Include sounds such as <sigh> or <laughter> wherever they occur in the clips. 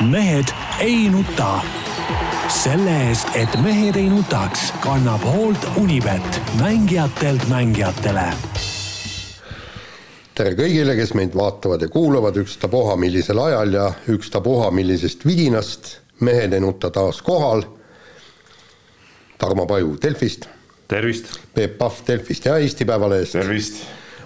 mehed ei nuta. selle eest, et mehed ei nutaks, kannab hoolt Unibet, mängijatelt mängijatele tere kõigile, kes meid vaatavad ja kuulavad ükstapuha millisel ajal ja ükstapuha millisest vidinast. mehed ei nuta taas kohal. Tarmo Paju Delfist. tervist. Peep Pahv Delfist ja Eesti Päevalehest. tervist.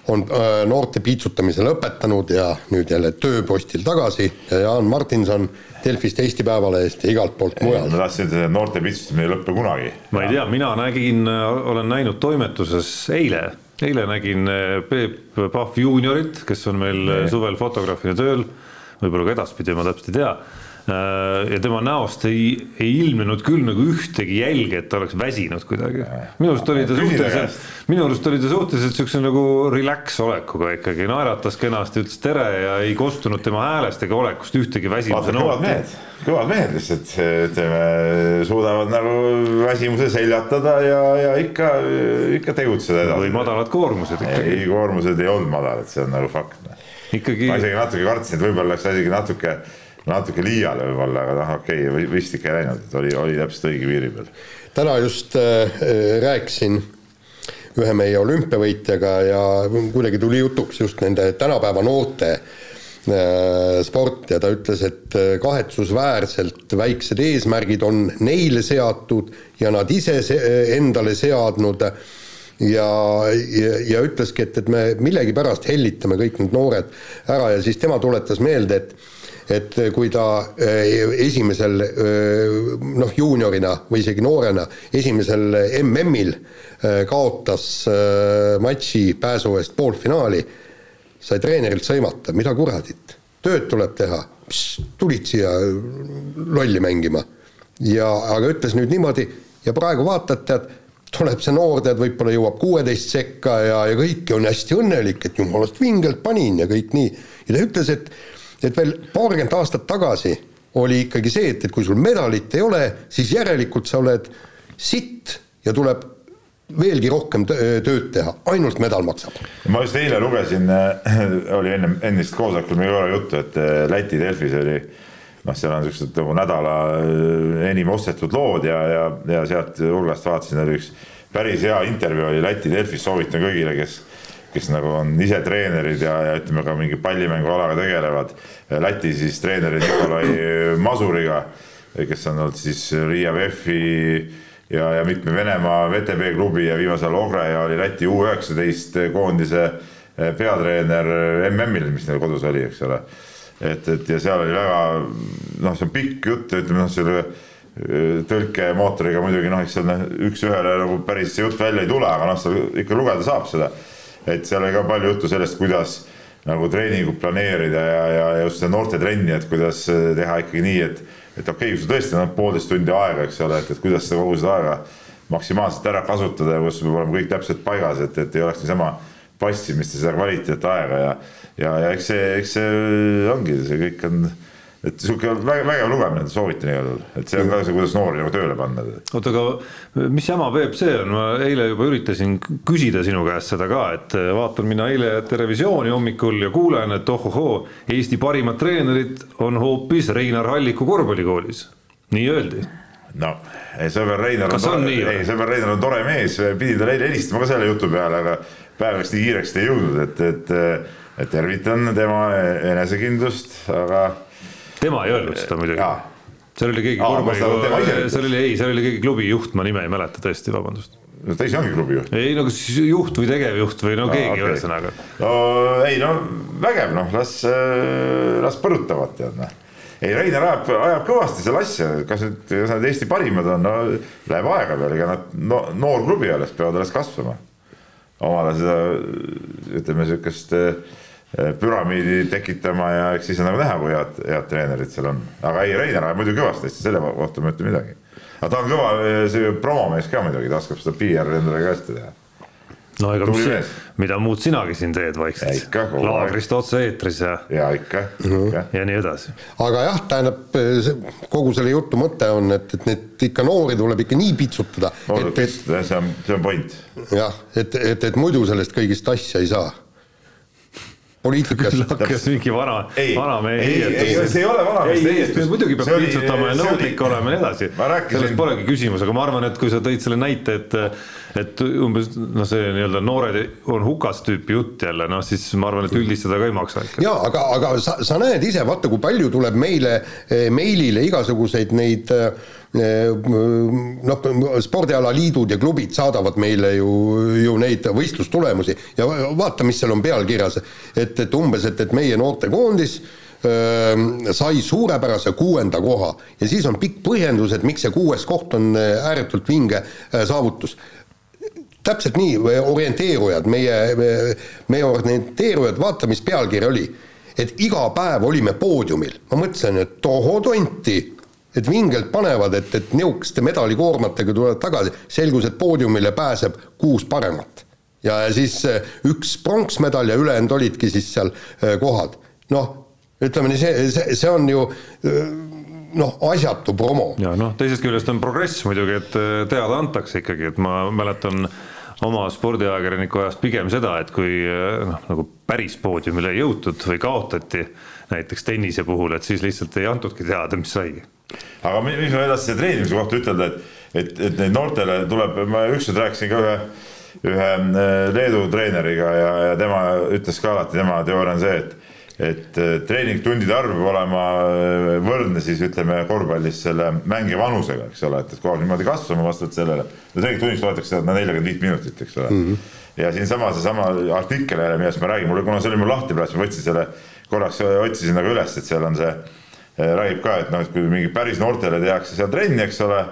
On äh, noorte piitsutamise lõpetanud ja nüüd jälle tööpostil tagasi ja Jaan Martinson Delfist, Eesti Päevalehest ja igalt poolt mujalt. ma tahtsin ütelda, et noorte piitsutamine ei lõpe kunagi. ma ei tea, mina nägin, olen näinud toimetuses eile, eile nägin eh, Peep Pahv juuniorit, kes on meil nee. suvel fotograafina tööl, võib-olla ka edaspidi, ma täpselt ei tea Äh, ja tema näost ei, ei ilmnenud küll nagu ühtegi jälge, et ta oleks väsinud kuidagi. minu arust oli ta suhteliselt, minu arust oli ta suhteliselt siukse nagu relax olekuga ikkagi, naeratas kenasti, ütles tere ja ei kostunud tema häälest ega olekust ühtegi väsimuse nooti. kõvad mehed lihtsalt ütleme, suudavad nagu väsimuse seljatada ja, ja ikka, ikka tegutseda edasi. või madalad koormused ikkagi. ei, koormused ei olnud madalad, see on nagu fakt. ikkagi. ma isegi natuke kartsin, et võib-olla läks asi natuke natuke liiale võib-olla, aga noh, okei okay,, vist ikka ei läinud, et oli, oli täpselt õige piiri peal. täna just äh, rääkisin ühe meie olümpiavõitjaga ja kuidagi tuli jutuks just nende tänapäeva noorte äh, sport ja ta ütles, et äh, kahetsusväärselt väiksed eesmärgid on neile seatud ja nad ise se endale seadnud ja, ja, ja ütleski, et, et me millegipärast hellitame kõik need noored ära ja siis tema tuletas meelde, et et kui ta eh, esimesel eh, noh, juuniorina või isegi noorena esimesel MM-il eh, kaotas matši pääsu eest poolfinaali, sai treenerilt sõimata, mida kuradit, tööd tuleb teha, tulid siia lolli mängima. ja aga ütles nüüd niimoodi ja praegu vaatad, tead, tuleb see noor, tead, võib-olla jõuab kuueteist sekka ja, ja kõik on hästi õnnelik, et jumalast vingelt panin ja kõik nii. ja ta ütles, et et veel paarkümmend aastat tagasi oli ikkagi see, et, et kui sul medalit ei ole, siis järelikult sa oled sitt ja tuleb veelgi rohkem tööd teha, ainult medal maksab. ma just eile lugesin, äh, oli enne, ennist koosolekul meil korra juttu, et äh, Läti Delfis oli noh, seal on niisugused nagu nädala äh, enim ostetud lood ja, ja, ja sealt hulgast vaatasin, oli üks päris hea intervjuu oli Läti Delfis, soovitan kõigile, kes kes nagu on ise treenerid ja, ja ütleme ka mingi pallimängualaga tegelevad. Läti siis treeneri Nikolai Masuriga, kes on olnud siis Riia VEF-i ja, ja mitme Venemaa VTB klubi ja viimasel ajal Ogreja oli Läti U üheksateist koondise peatreener MM-il, mis neil kodus oli, eks ole. et, et ja seal oli väga noh, see on pikk jutt, ütleme noh, selle tõlkemootoriga muidugi noh, eks seal üks-ühele nagu päris see jutt välja ei tule, aga noh, seal ikka lugeda saab seda et seal oli ka palju juttu sellest, kuidas nagu treeningut planeerida ja, ja just seda noortetrenni, et kuidas teha ikkagi nii, et, et okei okay,, kui sul tõesti on poolteist tundi aega, eks ole, et, et kuidas seda kogu seda aega maksimaalselt ära kasutada ja kus peab olema kõik täpselt paigas, et, et ei oleks niisama passimist ja seda kvaliteetaega ja, ja, ja eks see, eks see ongi, see kõik on et sihuke väga vägev lugemine, soovitan igal juhul, et see on ka see, kuidas noori nagu tööle panna. oota, aga mis jama Peep see on, ma eile juba üritasin küsida sinu käest seda ka, et vaatan mina eile Terevisiooni hommikul ja kuulen, et ohohoo, Eesti parimad treenerid on hoopis Reinar Halliku korvpallikoolis, nii öeldi. No sõber Reinar on, on nii, ei, sõber Reinar on tore mees, pidin talle eile helistama ka selle jutu peale, aga päev läks nii kiireks, et ei jõudnud, et, et, et tervitan tema enesekindlust, aga tema ei öelnud seda muidugi. seal oli keegi korvpalli, seal oli, ei, seal oli keegi klubi juht, ma nime ei mäleta tõesti, vabandust. no ta ise ongi klubi juht. ei no kas juht või tegevjuht või no keegi ühesõnaga okay.. no ei no vägev noh, las, äh, las põrutavad tead noh ei, Reiner ajab, ajab kõvasti selle asja, kas nüüd, kas nad Eesti parimad on, no läheb aega veel, ega nad no, noor klubi alles peavad alles kasvama. omale seda ütleme sihukest äh, püramiidi tekitama ja eks siis on nagu näha, kui head, head treenerid seal on. aga ei, Reiner ajab muidugi kõvasti hästi, selle kohta ma ei ütle midagi. aga ta on kõva eh, see promomees ka muidugi, ta oskab seda PR-i endale ka hästi teha. no ega mis, mida muud sinagi siin teed vaikselt. laagrist otse-eetris ja. ja ikka, ikka. ja nii edasi. aga jah, tähendab eh, kogu selle jutu mõte on, et, et neid ikka noori tuleb ikka nii pitsutada. et, et see on, see on point. jah, et, et, et muidu sellest kõigist asja ei saa poliitikas <laughs> hakkas mingi vana, ei, vanamehe ei, ei, see ei ole ei, vanameeste ei, heiestus. muidugi peab piitsutama ja nõudlik olema ja nii edasi. Sellest polegi küsimus, aga ma arvan, et kui sa tõid selle näite, et et umbes noh, see nii-öelda noored on hukas tüüpi jutt jälle, noh siis ma arvan, et üldistada ka ei maksa ikka. jaa, aga, aga sa, sa näed ise, vaata kui palju tuleb meile eh, meilile igasuguseid neid eh, noh, spordialaliidud ja klubid saadavad meile ju, ju neid võistlustulemusi ja va- vaata, mis seal on pealkirjas, et, et umbes, et, et meie noortekoondis öö, sai suurepärase kuuenda koha ja siis on pikk põhjendus, et miks see kuues koht on eh, ääretult vinge eh, saavutus. Täpselt nii, orienteerujad, meie, meie orienteerujad, vaata, mis pealkiri oli. et iga päev olime poodiumil, ma mõtlesin, et tohoo tonti, et vingelt panevad, et, et nihukeste medalikoormatega tulevad tagasi, selgus, et poodiumile pääseb kuus paremat. ja siis eh, üks pronksmedal ja ülejäänud olidki siis seal eh, kohad. noh, ütleme nii, see, see, see on ju eh, noh, asjatu promo. ja noh, teisest küljest on progress muidugi, et teada antakse ikkagi, et ma mäletan oma spordiajakirjaniku ajast pigem seda, et kui noh, nagu päris poodiumile ei jõutud või kaotati näiteks tennise puhul, et siis lihtsalt ei antudki teada, mis sai. aga mi- mis ma edasi selle treenimise kohta ütelda, et, et, et neid noortele tuleb, ma ükskord rääkisin ka ühe, ühe äh, Leedu treeneriga ja, ja tema ütles ka alati, tema teooria on see, et et äh, treeningtundide arv peab olema äh, võrdne siis ütleme korvpallis selle mängija vanusega, eks ole, et, et kogu aeg niimoodi kasvama vastavalt sellele. no treeningtunniks loetakse no nelikümmend viit minutit, eks ole mm. -hmm. ja siinsamas seesama artikkel jälle, millest ma räägin, mul, kuna see oli mul lahti praegu, ma võtsin selle korraks otsisin nagu üles, et seal on see eh, räägib ka, et noh, et kui mingi päris noortele tehakse seal trenni, eks ole,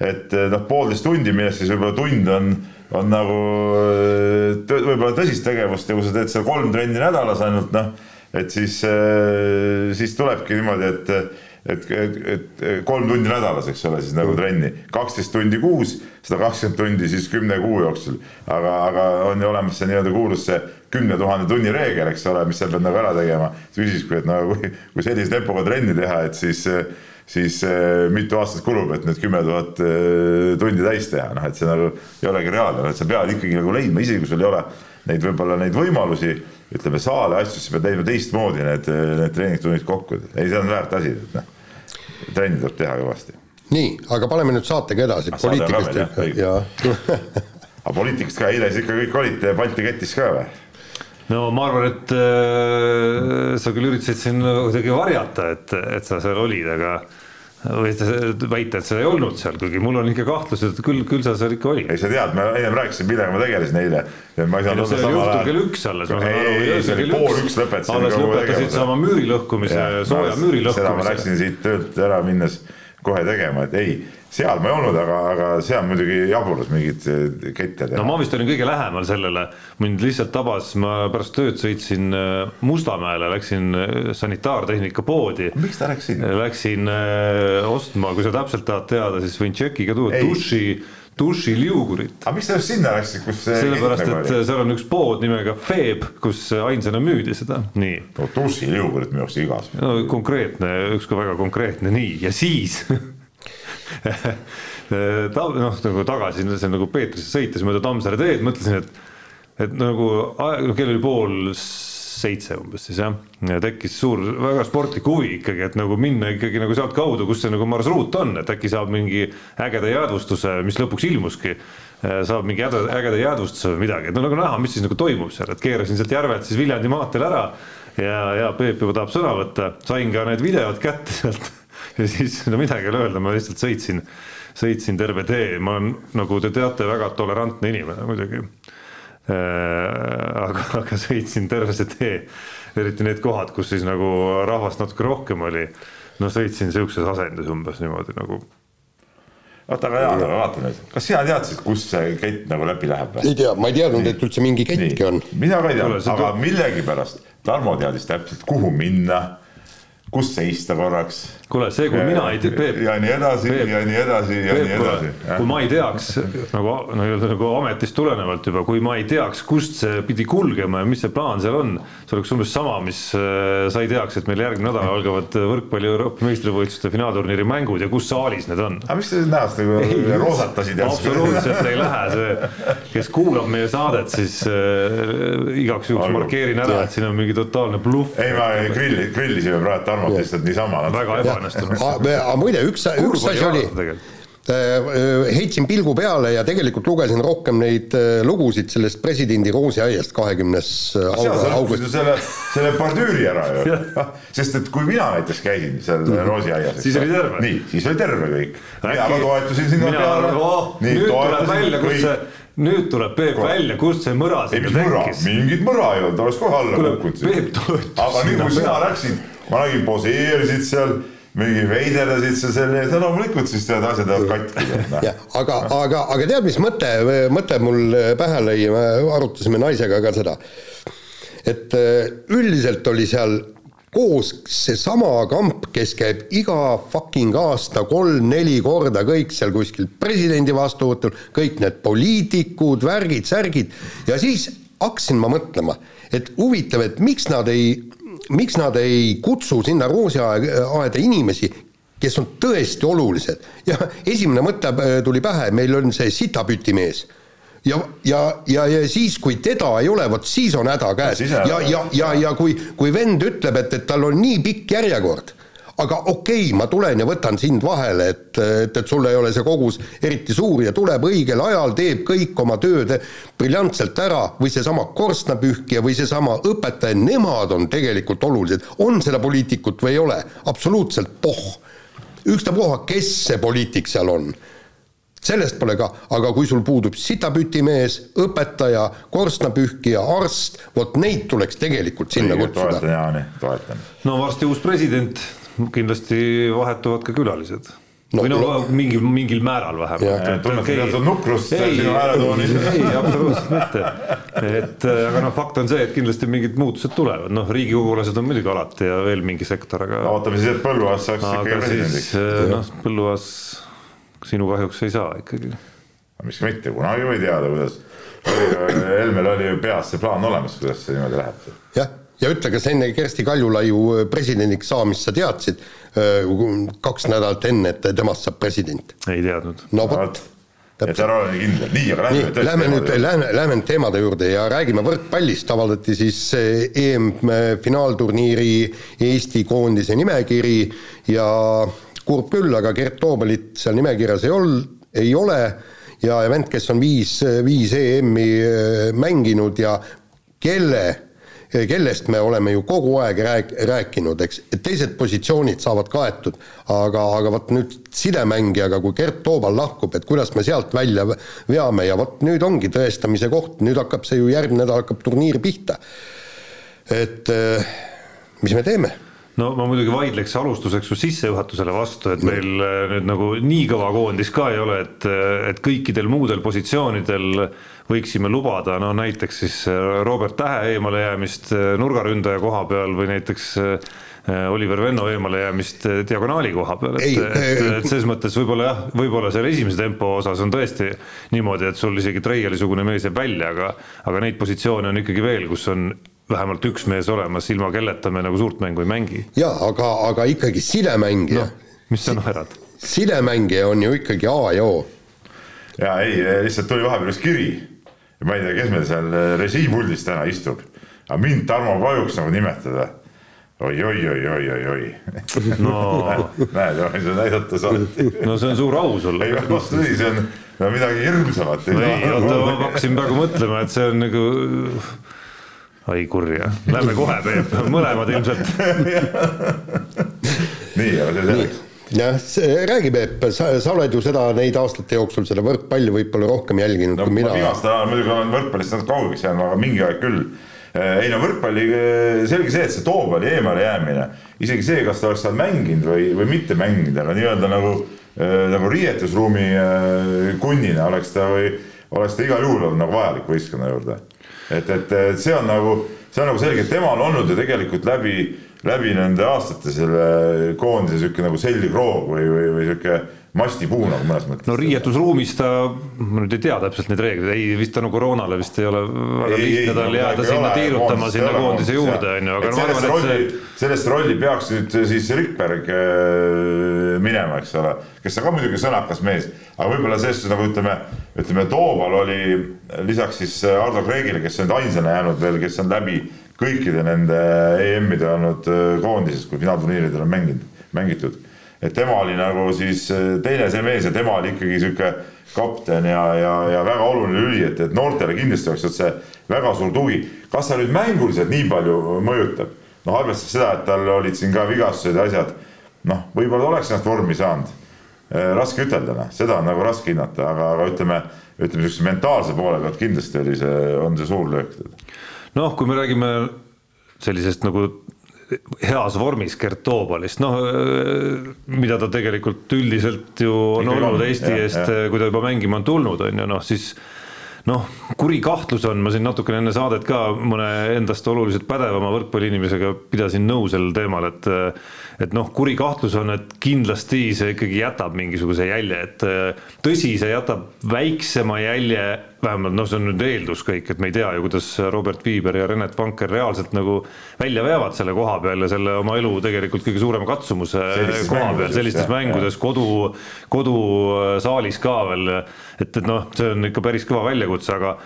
et eh, noh, poolteist tundi, millest siis võib-olla tund on, on nagu eh, võib-olla tõsist tegevust ja kui sa teed seal kolm trenni nädalas ainult noh, et siis, siis tulebki niimoodi, et et, et, et kolm tundi nädalas, eks ole, siis nagu trenni, kaksteist tundi kuus, sada kakskümmend tundi siis kümne kuu jooksul. aga, aga on ju olemas see nii-öelda kuulus see kümne tuhande tunni reegel, eks ole, mis sa pead nagu ära tegema. siis küsiski, et no kui, kui sellise tempoga trenni teha, et siis, siis eh, mitu aastat kulub, et need kümme tuhat eh, tundi täis teha, noh, et see nagu ei olegi reaalne, et sa pead ikkagi nagu leidma, isegi kui sul ei ole neid võib-olla neid võimalusi, ütleme saale asju, siis pead leidma teistmoodi need, need treeningtunnid kokku, ei, see on väärt asi, et noh, trenni tuleb teha kõvasti. nii, aga paneme nüüd saatega edasi, <laughs> Ah, poliitikast aga poliitikast ka, eile siis ikka kõik olite Balti ketis ka või? No ma arvan, et äh, sa küll üritasid siin kuidagi varjata, et, et sa seal olid, aga või väita, et sa ei olnud seal, kuigi mul on ikka kahtlused, et küll, küll sa seal ikka olid. ei, sa tead, ma ennem rääkisin, millega ma tegelesin eile. ma ei saanud see oli õhtul kell üks alles, ma saan aru. ei, see oli pool üks lõpetasin alles lõpetasid sa oma müüri lõhkumise, sooja müüri seda ma lõhkumise. läksin siit töölt ära minnes kohe tegema, et ei, seal ma ei olnud, aga, aga seal muidugi jaburus mingid eh, kette teha no ma vist olin kõige lähemal sellele, mind lihtsalt tabas, ma pärast tööd sõitsin äh, Mustamäele, läksin äh, sanitaartehnika poodi. miks ta läks sinna? Läksin ostma, kui sa täpselt tahad teada, siis võin tšekiga tuua duši, dušiliugurit. aga miks sa just sinna läksid, kus see sellepärast, et oli? seal on üks pood nimega Feb, kus ainsana müüdi seda, nii. no dušiliugurit arust igas. no konkreetne, ükskord väga konkreetne, nii ja siis <laughs> ta noh, nagu tagasi, see on nagu Peetrisse sõites mööda Tammsaare teed, mõtlesin, et et nagu aeg, noh kell oli pool seitse umbes siis jah, tekkis suur väga sportlik huvi ikkagi, et nagu minna ikkagi nagu sealtkaudu, kus see nagu marsruut on, et äkki saab mingi ägeda jäädvustuse, mis lõpuks ilmuski saab mingi ägeda, ägeda jäädvustuse või midagi, et no nagu näha, mis siis nagu toimub seal, et keerasin sealt järvelt siis Viljandi maanteel ära ja, ja Peep juba tahab sõna võtta, sain ka need videod kätte sealt <laughs> ja siis no midagi ei ole öelda, ma lihtsalt sõitsin, sõitsin terve tee, ma olen, nagu te teate, väga tolerantne inimene muidugi. aga, aga sõitsin terve see tee, eriti need kohad, kus siis nagu rahvast natuke rohkem oli. no sõitsin siukses asendis umbes niimoodi nagu oota, aga Jaan, aga vaata nüüd, kas sina teadsid, kus see kett nagu läbi läheb või? ei tea, ma ei teadnud, et üldse mingi kettki on. mina ka ei Kuule, tea, see aga millegipärast Tarmo teadis täpselt, kuhu minna, kus seista korraks kuule, see, kui mina ei tea, Peep. ja nii edasi Peep, ja nii edasi ja Peep, nii edasi. kui ma ei teaks nagu nii-öelda nagu ametist tulenevalt juba, kui ma ei teaks, kust see pidi kulgema ja mis see plaan seal on, see oleks umbes sama, mis äh, sa ei teaks, et meil järgmine nädal algavad võrkpalli Euroopa meistrivõistluste finaalturniiri mängud ja kus saalis need on. aga miks sa näost nagu roosatasid järsku? absoluutselt ei lähe, see, kes kuulab meie saadet, siis äh, igaks juhuks markeerin ära, et siin on mingi totaalne bluff. ei, ma grilli, grillisime praegu Tarmot lihtsalt niisama. väga eba ebaõnnestunud. muide, üks, üks asi oli, äh, äh, heitsin pilgu peale ja tegelikult lugesin rohkem neid äh, lugusid sellest presidendi roosiaiast kahekümnes august. selle, selle bordüüri ära ju sest et kui mina näiteks käisin seal mm. roosiaias. siis oli terve. nii, siis oli terve kõik. mina ka toetusin sinna peale. nüüd tuleb välja, kus see nüüd tuleb Peep Kohe. välja, kust see mõra sinna tekkis. mingit mõra ei olnud, oleks kohe alla kukkunud. aga nüüd, kui sina läksid, ma nägin, poseerisid seal mingi veiderdasid sa selle ees, no loomulikult siis tead, asjad lähevad katki. aga, aga, aga tead, mis mõte, mõte mul pähe lõi, me arutasime naisega ka seda, et äh, üldiselt oli seal koos seesama kamp, kes käib iga fucking aasta kolm-neli korda kõik seal kuskil presidendi vastuvõtul, kõik need poliitikud, värgid, särgid. Ja siis hakkasin ma mõtlema, et huvitav, et miks nad ei miks nad ei kutsu sinna roosiaeda inimesi, kes on tõesti olulised? Ja esimene mõte äh, tuli pähe, meil on see sitapütimees ja, ja, ja, ja siis, kui teda ei ole, vot siis on häda käes. Ja, ja, ja, ja, ja kui, kui vend ütleb, et, et tal on nii pikk järjekord aga okei okay,, ma tulen ja võtan sind vahele, et, et, et sul ei ole see kogus eriti suur ja tuleb õigel ajal, teeb kõik oma tööd briljantselt ära või seesama korstnapühkija või seesama õpetaja, nemad on tegelikult olulised, on seda poliitikut või ei ole, absoluutselt pohh. ükstapuha, kes see poliitik seal on sellest pole ka, aga kui sul puudub sitapütimees, õpetaja, korstnapühkija, arst, vot neid tuleks tegelikult sinna kutsuda. toetan Jaani, toetan. no varsti uus president kindlasti vahetuvad ka külalised no, või no, no mingil, mingil määral vähemalt. tunned teatud nukrust sinu hääletoonis? <laughs> ei, absoluutselt mitte. et äh, aga noh, fakt on see, et kindlasti mingid muutused tulevad, noh, riigikogulased on muidugi alati ja veel mingi sektor, aga. ootame siis, et Põlluaas saaks ikkagi presidendiks. Äh, noh, Põlluaas sinu kahjuks ei saa ikkagi. miks mitte, kunagi võid teada, kuidas. Helmel oli ju peas see plaan olemas, kuidas see niimoodi läheb. jah ja ütle, kas enne Kersti Kaljulaiu äh, presidendiks saamist sa teadsid äh, kaks nädalat enne, et temast saab president? ei teadnud. no vot et ära ole nii kindel, nii, aga lähme nüüd Lähme nüüd, lähme, lähme nüüd teemade juurde ja räägime võrkpallist, avaldati siis EM-finaalturniiri Eesti koondise nimekiri ja kurb küll, aga Gert Toobalit seal nimekirjas ei ol-, ei ole ja vend, kes on viis, viis EM-i äh, mänginud ja kelle kellest me oleme ju kogu aeg rääk-, rääkinud, eks, et teised positsioonid saavad kaetud, aga, aga vot nüüd sidemängijaga, kui Gert Toobal lahkub, et kuidas me sealt välja veame ja vot nüüd ongi tõestamise koht, nüüd hakkab see ju, järgmine nädal hakkab turniir pihta. et eh, mis me teeme? No ma muidugi vaidleks alustuseks su sissejuhatusele vastu, et meil eh, nüüd nagu nii kõva koondis ka ei ole, et, et kõikidel muudel positsioonidel võiksime lubada, no näiteks siis äh, Robert Tähe eemalejäämist äh, nurgaründaja koha peal või näiteks äh, Oliver Venno eemalejäämist diagonaali koha peal, et, et, et selles mõttes võib-olla jah, võib-olla seal esimese tempo osas on tõesti niimoodi, et sul isegi Treiali-sugune mees jääb välja, aga aga neid positsioone on ikkagi veel, kus on vähemalt üks mees olemas, ilma kelleta me nagu suurt mängu ei mängi. jaa, aga, aga ikkagi sidemängija no,. mis sa naerad? sidemängija on ju ikkagi A ja O. jaa, ei, lihtsalt tuli vahepeal üks kiri ma ei tea, kes meil seal äh, režiipuldis täna istub, aga mind Tarmo Pajuks nagu nimetada oi-oi-oi-oi-oi-oi. no <laughs> näed, ma võin sulle näidata saati. no see on suur au sulle. ei vastupidi, see on no, midagi hirmsamat. ei, oota, ma hakkasin praegu mõtlema, et see on nagu ai kurja, lähme kohe, Peep, mõlemad ilmselt <laughs> nii, aga see selleks jah, räägi Peep, sa, sa oled ju seda neid aastate jooksul seda võrkpalli võib-olla rohkem jälginud no, kui mina. viimastel ajal muidugi olen võrkpallist natuke kaugeks jäänud, aga mingi aeg küll. ei no võrkpalli, selge see, et see Toobali eemale jäämine, isegi see, kas ta oleks seal mänginud või, või mitte mänginud, aga nii-öelda nagu, nagu riietusruumi kunnina oleks ta või oleks ta igal juhul olnud nagu vajalik võistkonna juurde. et, et, et see on nagu, see on nagu selge, et tema on olnud ju tegelikult läbi läbi nende aastate selle koondise sihuke nagu selgroog või, või, või sihuke mastipuu nagu mõnes mõttes. no riietusruumis ta, ma nüüd ei tea täpselt neid reegleid, ei vist tänu koroonale vist ei ole väga lihtne tal jääda sinna ole, tiirutama koondis sinna koondise koondis, juurde on ju, aga ma arvan, et rolli, see sellest rolli peaks nüüd siis Rikberg äh, minema, eks ole, kes on ka muidugi sõnakas mees, aga võib-olla selles suhtes nagu ütleme, ütleme, Tooval oli lisaks siis Ardo Kreegile, kes on ainsana jäänud veel, kes on läbi kõikide nende EM-ide olnud äh, koondises, kui finaalturniiridel on mänginud, mängitud et tema oli nagu siis äh, teine see mees ja tema oli ikkagi sihuke kapten ja, ja, ja väga oluline lüli, et, et noortele kindlasti oleks see väga suur tugi. kas ta nüüd mänguliselt nii palju mõjutab? noh, arvestades seda, et tal olid siin ka vigastused ja asjad, noh, võib-olla ta oleks ennast vormi saanud. raske ütelda, noh, seda on nagu raske hinnata, aga, aga ütleme, ütleme niisuguse mentaalse poole pealt kindlasti oli see, on see suur löök. Noh, kui me räägime sellisest nagu heas vormis Gert Toobalist, noh mida ta tegelikult üldiselt ju on olnud Eesti jah, eest, kui ta juba mängima on tulnud, on ju, noh siis noh, kuri kahtlus on, ma siin natukene enne saadet ka mõne endast oluliselt pädevama võrkpalliinimesega pidasin nõu sel teemal, et et noh, kuri kahtlus on, et kindlasti see ikkagi jätab mingisuguse jälje, et tõsi, see jätab väiksema jälje, vähemalt noh, see on nüüd eeldus kõik, et me ei tea ju, kuidas Robert Viiber ja Renet Vanker reaalselt nagu välja veavad selle koha peal ja selle oma elu tegelikult kõige suurema katsumuse Sellistes koha peal, sellistes jah, mängudes kodu, kodusaalis ka veel, et, et noh, see on ikka päris kõva väljakutse, aga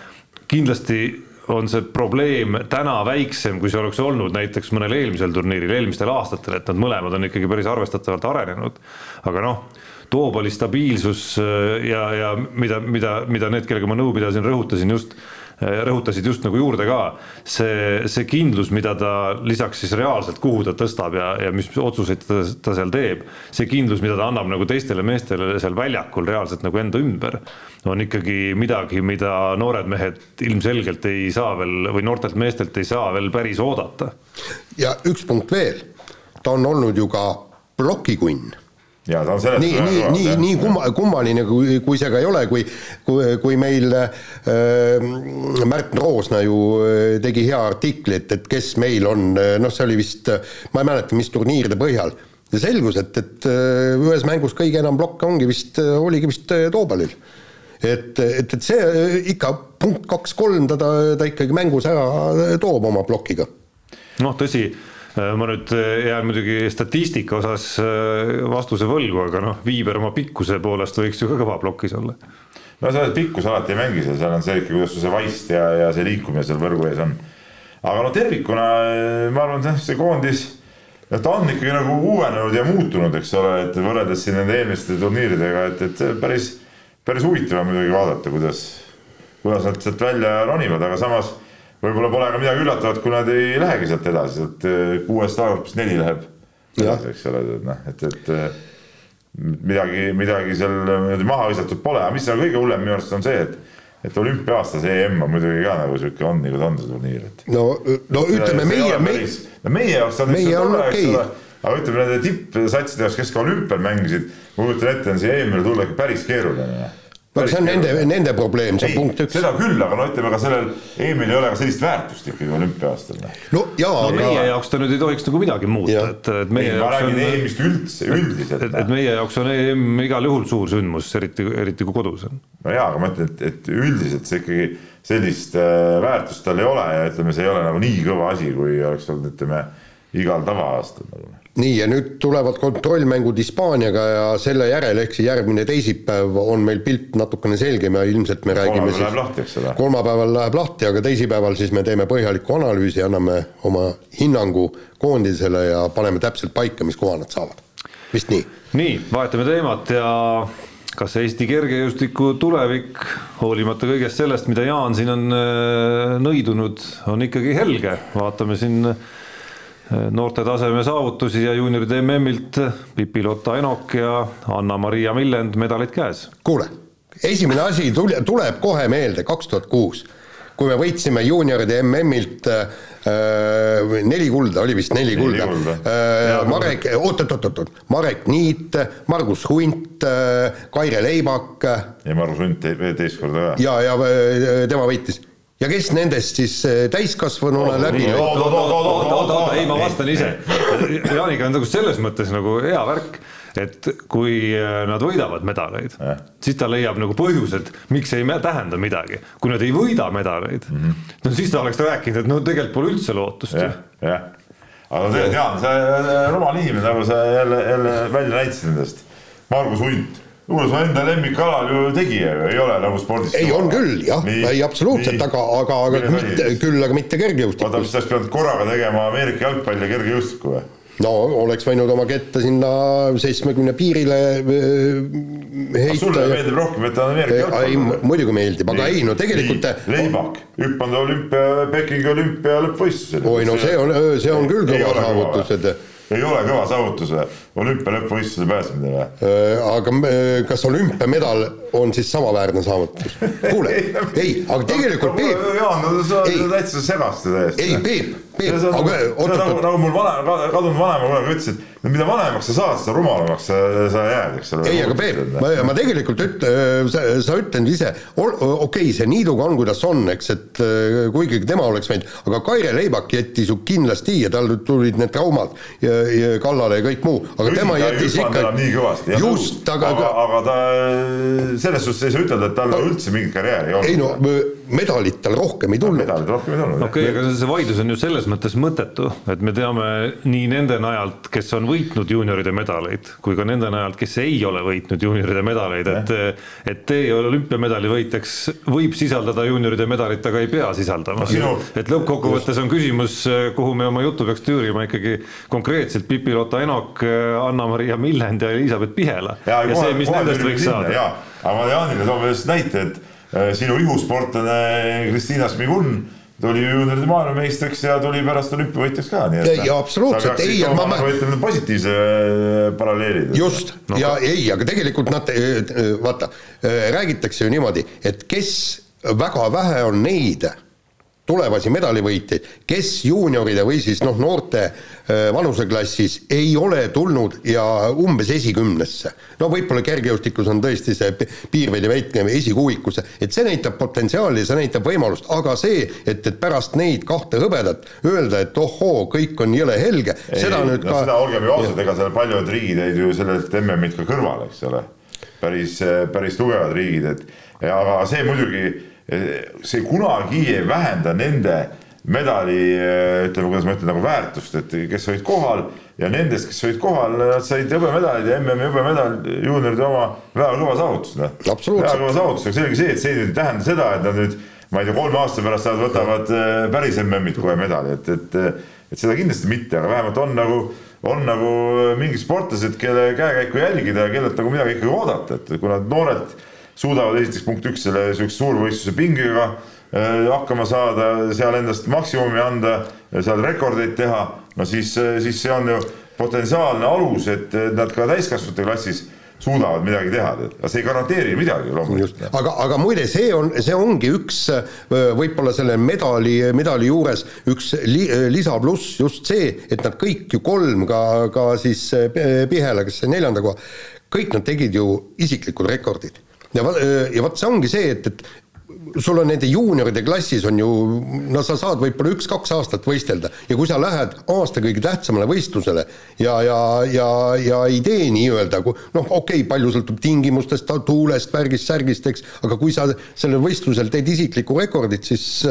kindlasti on see probleem täna väiksem, kui see oleks olnud näiteks mõnel eelmisel turniiril, eelmistel aastatel, et nad mõlemad on ikkagi päris arvestatavalt arenenud. aga noh, Toobali stabiilsus äh, ja, ja mida, mida, mida need, kellega ma nõu pidasin, rõhutasin just rõhutasid just nagu juurde ka, see, see kindlus, mida ta lisaks siis reaalselt, kuhu ta tõstab ja, ja mis otsuseid ta, ta seal teeb, see kindlus, mida ta annab nagu teistele meestele seal väljakul reaalselt nagu enda ümber, on ikkagi midagi, mida noored mehed ilmselgelt ei saa veel või noortelt meestelt ei saa veel päris oodata. ja üks punkt veel, ta on olnud ju ka plokikunn ja ta on selles nii, nii, nii, nii kumma, kummaline, kui, kui see ka ei ole, kui, kui, kui meil äh, Märt Roosna ju äh, tegi hea artikli, et, et kes meil on, noh, see oli vist, ma ei mäleta, mis turniiride põhjal, ja selgus, et, et äh, ühes mängus kõige enam blokke ongi vist, oligi vist äh, Toobalil. et, et, et see ikka punkt kaks-kolm ta, ta, ta ikkagi mängus ära toob oma plokiga. noh, tõsi ma nüüd jään muidugi statistika osas äh, vastuse võlgu, aga noh, Viiber oma pikkuse poolest võiks ju ka kõva plokis olla. no sa pikkus alati ei mängi seal, on see ikka, kuidas sul see vaist ja, ja see liikumine seal võrgu ees on. aga no tervikuna ma arvan, et see koondis, no ta on ikkagi nagu uuenenud ja muutunud, eks ole, et võrreldes siin nende eelmiste turniiridega, et, et päris, päris huvitav on muidugi vaadata, kuidas, kuidas nad sealt välja ronivad, aga samas võib-olla pole ka midagi üllatavat, kui nad ei lähegi sealt edasi, et kuuest aastast neli läheb edasi, eks ole, et noh, et, et midagi, midagi seal niimoodi maha visatud pole, aga mis on kõige hullem minu arust on see, et et olümpia-aastas EM on muidugi ka nagu sihuke on, nagu ta on see turniir, et. no, no ütleme meie, meie. no meie jaoks on meie on okei okay. aga ütleme nende tippsatside jaoks, kes ka olümpial mängisid, ma kujutan ette, on siia EM-ile tulla ikka päris keeruline no see on nende, nende probleem, see on punkt üks. seda küll, aga no ütleme ka sellel EM-il ei ole ka sellist väärtust ikkagi olümpia-aastal. no jaa no, aga. meie jaoks ta nüüd ei tohiks nagu midagi muuta, et, et meie ei, ma jaoks räägin on. EM-ist üldse, üldiselt. et, et meie jaoks on EM igal juhul suur sündmus, eriti, eriti kui kodus on. no jaa, aga ma ütlen, et, et üldiselt see ikkagi sellist äh, väärtust tal ei ole ja ütleme, see ei ole nagu nii kõva asi, kui oleks olnud, ütleme igal tava-aastal nagu nii, ja nüüd tulevad kontrollmängud Hispaaniaga ja selle järel, ehk siis järgmine teisipäev on meil pilt natukene selgem ja ilmselt me räägime kolmapäeval läheb lahti, eks ole. kolmapäeval läheb lahti, aga teisipäeval siis me teeme põhjaliku analüüsi, anname oma hinnangu koondisele ja paneme täpselt paika, mis koha nad saavad. vist nii? nii, vahetame teemat ja kas Eesti kergejõustiku tulevik, hoolimata kõigest sellest, mida Jaan siin on äh, nõidunud, on ikkagi helge, vaatame siin noorte taseme saavutusi ja juunioride MM-ilt Pipi-Lotta Enok ja Anna-Maria Millend medalid käes. kuule, esimene asi tule, tuleb kohe meelde, kaks tuhat kuus, kui me võitsime juunioride MM-ilt äh, neli kulda, oli vist neli, Neli kulda, kulda. äh, Marek, oot-oot-oot-oot, Marek Niit, Margus Hunt äh,, Kaire Leibak ja Margus Hunt te- teist korda ka. ja, ja äh, tema võitis. Ja kes nendest siis äh, täiskasvanuna läbi oota, oota, oota, oota, oota, oota, ei ma vastan ise. Jaaniga on nagu selles mõttes nagu hea värk, et kui äh, nad võidavad medaleid, siis ta leiab nagu põhjused, miks ei me- tähenda midagi. kui nad ei võida medaleid mm, -hmm. no siis ta oleks rääkinud, et no tegelikult pole üldse lootust ju jah, aga tegelikult Jaan, sa rumal inimene, nagu sa jälle, jälle välja näitasid endast. Margus Hunt, kuule su enda lemmikalal ju tegija ju ei ole nagu spordis. ei, on küll jah, ei absoluutselt, aga, aga, aga Milles oli mitte siis?, küll aga mitte vaata, kergejõustikus mis. ta oleks pidanud korraga tegema Ameerika jalgpalli ja kergejõustikku või? no oleks võinud oma kette sinna seitsmekümne piirile äh, sulle heita. meeldib rohkem, et ta on Ameerika ei, jalgpall? muidugi meeldib, aga ei no tegelikult. Leibak, hüppanud olümpia, Pekingi olümpia lõppvõistlusel. oi no see on, see on küll kõva saavutus, et ei ole kõva saavutus või? olümpia lõppvõistlusele pääsemine või? äh, aga äh, kas olümpiamedal on siis samaväärne saavutus? kuule, <laughs> ei, aga tegelikult Peep, Jaan, no sa Ei. täitsa segast täiesti. ei Peep, Peep, aga nagu, oot, nagu, nagu mul vana, kadunud vanaema kunagi ütles, et mida vanemaks sa saad, seda rumalamaks sa, sa jääd, eks ole. ei, aga Peep, ma, ma tegelikult üt-, sa, sa ütelnud ise, okei okay,, see niiduga on, kuidas on, eks, et äh, kuigi tema oleks võinud, aga Kaire Leibak jättis ju kindlasti ja tal tulid need traumad ja, ja kallale ja kõik muu, aga tema jättis ikka nii kõvasti. just, aga, aga, aga aga ta selles suhtes ei saa ütelda, et tal üldse mingit karjääri ei olnud. ei no medalit tal rohkem ei tulnud. medalit rohkem ei tulnud. okei okay,, aga see vaidlus on ju selles mõttes mõttetu, et me teame nii nende najalt, kes on võitnud juunioride medaleid, kui ka nende najalt, kes ei ole võitnud juunioride medaleid, et et tee olümpiamedali võitjaks võib sisaldada juunioride medalit, aga ei pea sisaldama No et lõppkokkuvõttes on küsimus, kuhu me oma jutu peaks tüürima ikkagi konkreetselt Pipi-Lotta Enok, Anna-Maria Millend ja Elizabeth Pihela. ja, ja see, mis nendest võiks saada. jaa, aga ma Jaanile veel lihtsalt näite, et sinu ihusportlane Kristiina Smigun tuli juunioride maailmameistriks ja tuli pärast olümpiavõitjaks ka, nii et Ja- absoluutselt, ei, ma- ma, ütleme positiivse äh, paralleeli. just no,, ja ei, aga tegelikult nad, vaata, räägitakse ju niimoodi, et kes, väga vähe on neid tulevasi medalivõitjaid, kes juunioride või siis noh, noorte äh, vanuseklassis ei ole tulnud ja umbes esikümnesse. no võib-olla kergejõustikus on tõesti see pi- piir veidi väike esikuuikusse, et see näitab potentsiaali, see näitab võimalust, aga see, et, et pärast neid kahte hõbedat öelda, et ohoo, kõik on jõle helge, seda nüüd no, ka seda olgem ju ausad, ega seal paljud riigid jäid ju sellelt MM-ilt ka kõrvale, eks ole. päris, päris tugevad riigid, et ja aga see muidugi, see kunagi ei vähenda nende medali, ütleme, kuidas ma ütlen, nagu väärtust, et kes olid kohal ja nendest, kes olid kohal, nad said hõbemedalid ja MM-i hõbemedal juunioride oma väga kõva saavutus, noh. Väga kõva saavutus, aga selge see, et see ei tähenda seda, et nad nüüd ma ei tea, kolme aasta pärast nad võtavad äh, päris MM-ilt kohe medali, et, et et seda kindlasti mitte, aga vähemalt on nagu, on nagu mingid sportlased, kelle käekäiku jälgida ja kellelt nagu midagi ikkagi oodata, et kui nad noorelt suudavad esiteks punkt üks selle sihukese suurvõistluse pingega äh, hakkama saada, seal endast maksimumi anda, seal rekordeid teha, no siis, siis see on ju potentsiaalne alus, et nad ka täiskasvanute klassis suudavad midagi teha, aga see ei garanteeri midagi loomulikult., aga, aga muide, see on, see ongi üks öö, võib-olla selle medali, medali juures üks li, lisapluss just see, et nad kõik ju kolm ka, ka siis äh, Pihela, kes sai neljanda koha, kõik nad tegid ju isiklikud rekordid. Ja va- ja vot see ongi see, et, et sul on nende juunioride klassis on ju, no sa saad võib-olla üks-kaks aastat võistelda ja kui sa lähed aasta kõige tähtsamale võistlusele ja, ja, ja, ja ei tee nii-öelda, noh, okei okay,, palju sõltub tingimustest, tuulest, värgist, särgist, eks, aga kui sa sellel võistlusel teed isiklikku rekordit, siis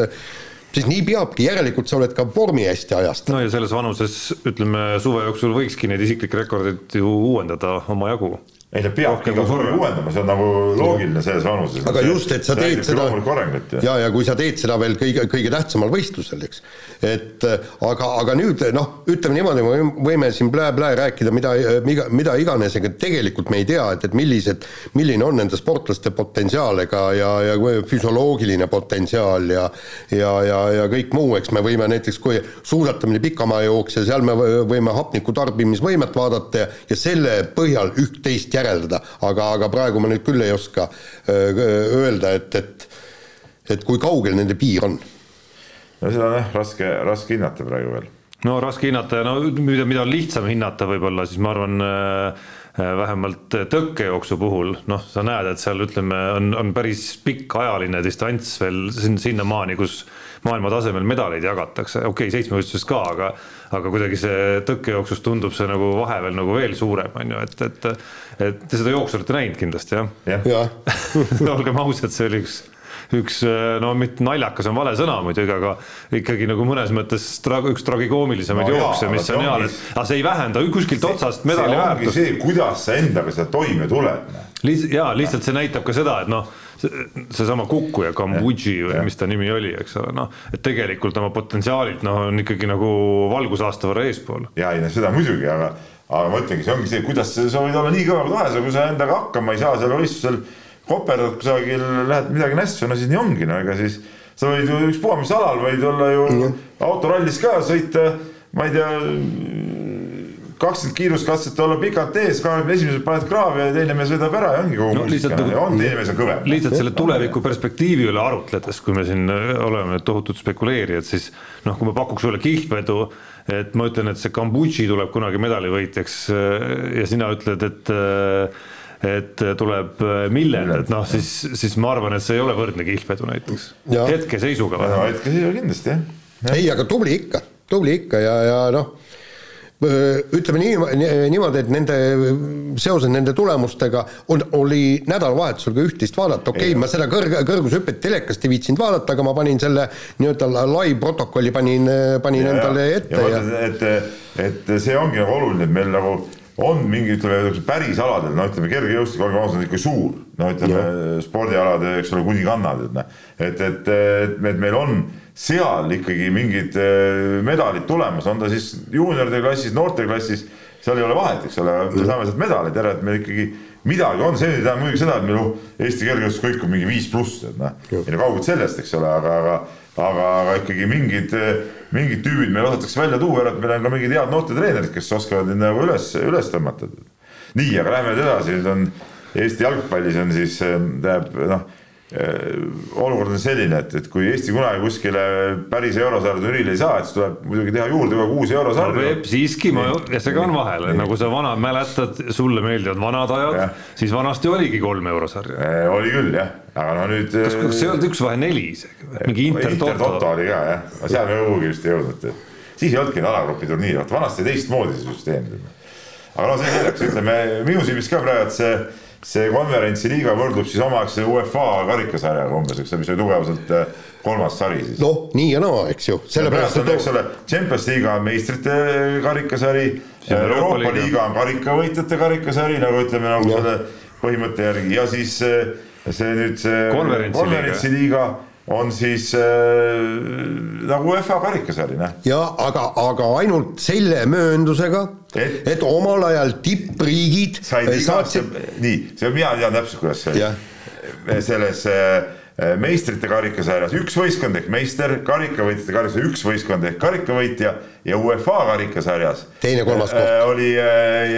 siis nii peabki, järelikult sa oled ka vormi hästi ajastanud. no ja selles vanuses ütleme suve jooksul võikski neid isiklikke rekordeid ju uuendada omajagu. Ei ta peabki iga korra. uuendama, see on nagu loogiline selles vanuses. aga just, et sa teed seda ja, ja kui sa teed seda veel kõige, kõige tähtsamal võistlusel, eks. et äh, aga, aga nüüd noh, ütleme niimoodi, me võime siin plää-plää rääkida mida, mida, mida iganes, ega tegelikult me ei tea, et, et millised, milline on nende sportlaste potentsiaal ega ja, ja füsioloogiline potentsiaal ja ja, ja, ja kõik muu, eks me võime näiteks, kui suusatamine pikamaajooks ja seal me võ- võime hapniku tarbimisvõimet vaadata ja, ja selle põhjal üht-teist järeldada, aga, aga praegu ma nüüd küll ei oska öö, öelda, et, et et kui kaugel nende piir on. no seda on jah raske, raske hinnata praegu veel. no raske hinnata ja no mida, mida on lihtsam hinnata võib-olla, siis ma arvan äh, vähemalt tõkkejooksu puhul, noh, sa näed, et seal ütleme, on, on päris pikk ajaline distants veel sin-, sinnamaani, kus maailma tasemel medaleid jagatakse, okei okay,, seitsmevõistluses ka, aga aga kuidagi see tõkkejooksus tundub see nagu vahe veel nagu veel suurem, on ju, et, et et te seda jooksu olete näinud kindlasti, jah ja. ja. <laughs> olgem ausad, see oli üks üks no mitte naljakas on vale sõna muidugi, aga ikkagi nagu mõnes mõttes tra üks tragikoomilisemaid no jookse, mis on hea, aga see ei vähenda kuskilt otsast medali väärtust. see, kuidas sa endaga seda toime tuled. Noh. Liht-, jaa, lihtsalt see näitab ka seda, et noh, seesama kukkuja Kambodži või mis ta nimi oli, eks ole, noh, et tegelikult oma potentsiaalilt noh, on ikkagi nagu valgusaasta võrra eespool. ja ei no seda muidugi, aga, aga ma ütlengi, see ongi see, kuidas sa võid olla nii kõva kui tahes, aga kui sa endaga hakkama ei saa seal võistlusel koperdad kusagil, lähed midagi nässu, no siis nii ongi, no ega siis sa võid ju ükspuha mis alal, võid olla ju mm. autorallis ka sõita, ma ei tea, kakskümmend kiiruskatset olla pikalt ees, kahekümne esimesel paned kraavi ja teine mees sõidab ära ja ongi kogu no, muusika nagu, on teine mees on kõvem. lihtsalt selle tuleviku perspektiivi üle arutledes, kui me siin oleme tohutud spekuleerijad, siis noh, kui ma pakuks sulle kihlvedu, et ma ütlen, et see Kambutši tuleb kunagi medalivõitjaks ja sina ütled, et et tuleb millen, et noh, siis, siis ma arvan, et see ei ole võrdne kihlvedu näiteks. hetkeseisuga vähemalt. hetkeseisuga kindlasti jah ja.. ei, aga tubli ikka, tubli ikka ja, ja noh ütleme nii, niimoodi, et nende, seoses nende tulemustega on, oli nädalavahetusel ka üht-teist vaadata, okei okay,, ma seda kõrg, kõrgushüpet telekast ei viitsinud vaadata, aga ma panin selle nii-öelda live protokolli panin, panin ja, endale ette ja, ja... et, et see ongi nagu oluline, et meil nagu on mingi, ütleme päris aladel, no ütleme kergejõustik, olgem ausad, on ikka suur, no ütleme spordialad, eks ole, kuni kannad, et noh, et, et, et, et meil on seal ikkagi mingid äh, medalid tulemas, on ta siis juunioride klassis, noorteklassis, seal ei ole vahet, eks ole, me saame sealt medaleid ära, et meil ikkagi midagi on, see ei tähenda muidugi seda, et meil oh, Eesti kergejõustik kõik on mingi viis pluss, et noh, ei no kaugelt sellest, eks ole, aga, aga aga, aga ikkagi mingid, mingid tüübid meil osatakse välja tuua, et meil on ka mingid head noortetreenerid, kes oskavad neid nagu üles, üles tõmmata. nii, aga lähme nüüd edasi, nüüd on Eesti jalgpallis on siis tähendab noh olukord on selline, et, et kui Eesti kunagi kuskile päris eurosarja turniirile ei saa, et siis tuleb muidugi teha juurde kogu aeg uusi eurosarju no,. siiski ma segan vahele, nagu sa vana mäletad, sulle meeldivad vanad ajad, siis vanasti oligi kolm eurosarja. Äh, oli küll jah, aga no nüüd. kas, kas ei olnud üks vahe neli isegi, mingi Inter Toto? Inter Toto oli ka jah, aga seal me kuhugi vist ei jõudnud, siis ei olnudki alagrupi turniir, vaata vanasti teistmoodi see süsteem. aga no see selleks, ütleme minu silmis ka praegu, et see see konverentsiliiga võrdub siis omaaegse UEFA karikasarjaga umbes, eks ole, mis oli tugevuselt äh, kolmas sari siis. noh, nii ja naa, eks ju. sellepärast on, eks ole, Champions liiga on meistrite karikasari, Euroopa, Euroopa liiga on karikavõitjate karikasari, nagu ütleme, nagu ja. selle põhimõtte järgi ja siis äh, see nüüd see konverentsiliiga konverentsiliiga on siis äh, nagu UEFA karikasari, noh. ja aga, aga ainult selle mööndusega, et, et omal ajal tippriigid saatsid. nii, see mina tean täpselt, kuidas see ja. selles äh, meistrite karikasarjas üks võistkond ehk meister, karikavõitjate karikasarjas üks võistkond ehk karikavõitja ja UEFA karikasarjas. teine-kolmas koht. Äh, oli äh,,